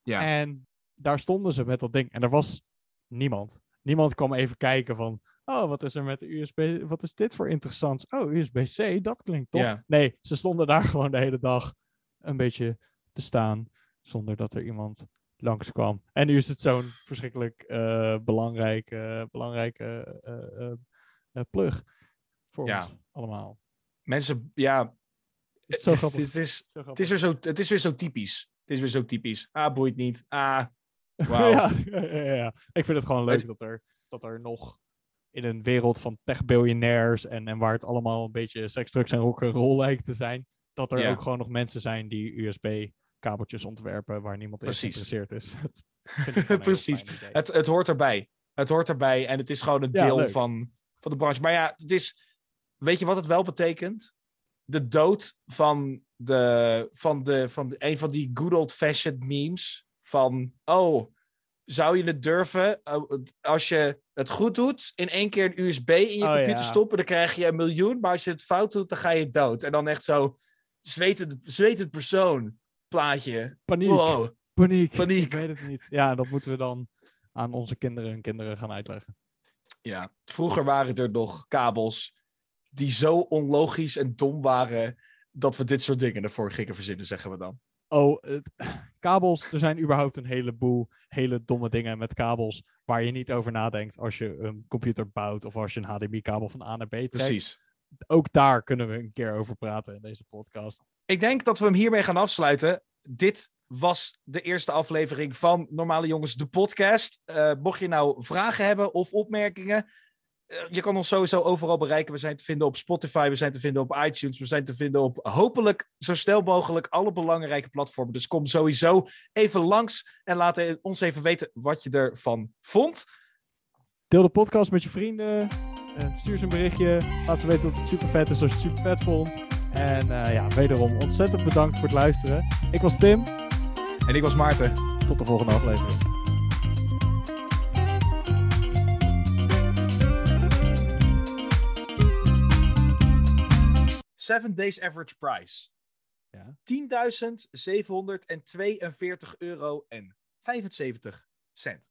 Ja. En daar stonden ze met dat ding. En er was niemand. Niemand kwam even kijken van... Oh, wat is er met de USB? Wat is dit voor interessants? Oh, USB-C, dat klinkt. Ja. Nee, ze stonden daar gewoon de hele dag een beetje te staan. Zonder dat er iemand langskwam. En nu is het zo'n verschrikkelijk eh belangrijke, belangrijke eh, eh, plug. Voor Ja. ons allemaal. mensen, ja. Het is zo Het is, grappig. het, is, Zo het, grappig. is weer zo, het is weer zo typisch. Het is weer zo typisch. Ah, boeit niet. Ah, wauw. ja, ja, ja. Ik vind het gewoon leuk dat er, dat er nog in een wereld van tech-biljonairs en, en waar het allemaal een beetje seks, drugs en rock'n'roll lijkt te zijn, dat er Ja. ook gewoon nog mensen zijn die USB-kabeltjes ontwerpen waar niemand in geïnteresseerd is. Precies. Het, het hoort erbij. Het hoort erbij en het is gewoon een Ja, deel leuk. van, van de branche. Maar ja, het is. Weet je wat het wel betekent? De dood van, de, van, de, van de, een van die good old-fashioned memes. Van, oh, zou je het durven oh, als je het goed doet, in één keer een USB in je Oh, computer ja. stoppen, dan krijg je een miljoen. Maar als je het fout doet, dan ga je dood. En dan echt zo, zwetend, zwetend persoon plaatje. Paniek, Wow. paniek, paniek. Ik weet het niet. Ja, dat moeten we dan aan onze kinderen en kinderen gaan uitleggen. Ja, vroeger waren er nog kabels die zo onlogisch en dom waren dat we dit soort dingen ervoor gingen verzinnen, zeggen we dan. Oh, het- kabels. Er zijn überhaupt een heleboel hele domme dingen met kabels waar je niet over nadenkt als je een computer bouwt of als je een HDMI-kabel van A naar B trekt. Precies. Ook daar kunnen we een keer over praten in deze podcast. Ik denk dat we hem hiermee gaan afsluiten. Dit was de eerste aflevering van Normale Jongens, de podcast. Eh, mocht je nou vragen hebben of opmerkingen, eh, je kan ons sowieso overal bereiken. We zijn te vinden op Spotify, we zijn te vinden op iTunes, we zijn te vinden op hopelijk zo snel mogelijk alle belangrijke platformen. Dus kom sowieso even langs en laat ons even weten wat je ervan vond. Deel de podcast met je vrienden. eh, stuur ze een berichtje. Laat ze weten dat het super vet is als je het super vet vond. En eh, ja, wederom ontzettend bedankt voor het luisteren. Ik was Tim. En ik was Maarten. Tot de volgende aflevering. Seven Days Average Price. Ja. 10.742 euro en 75 cent.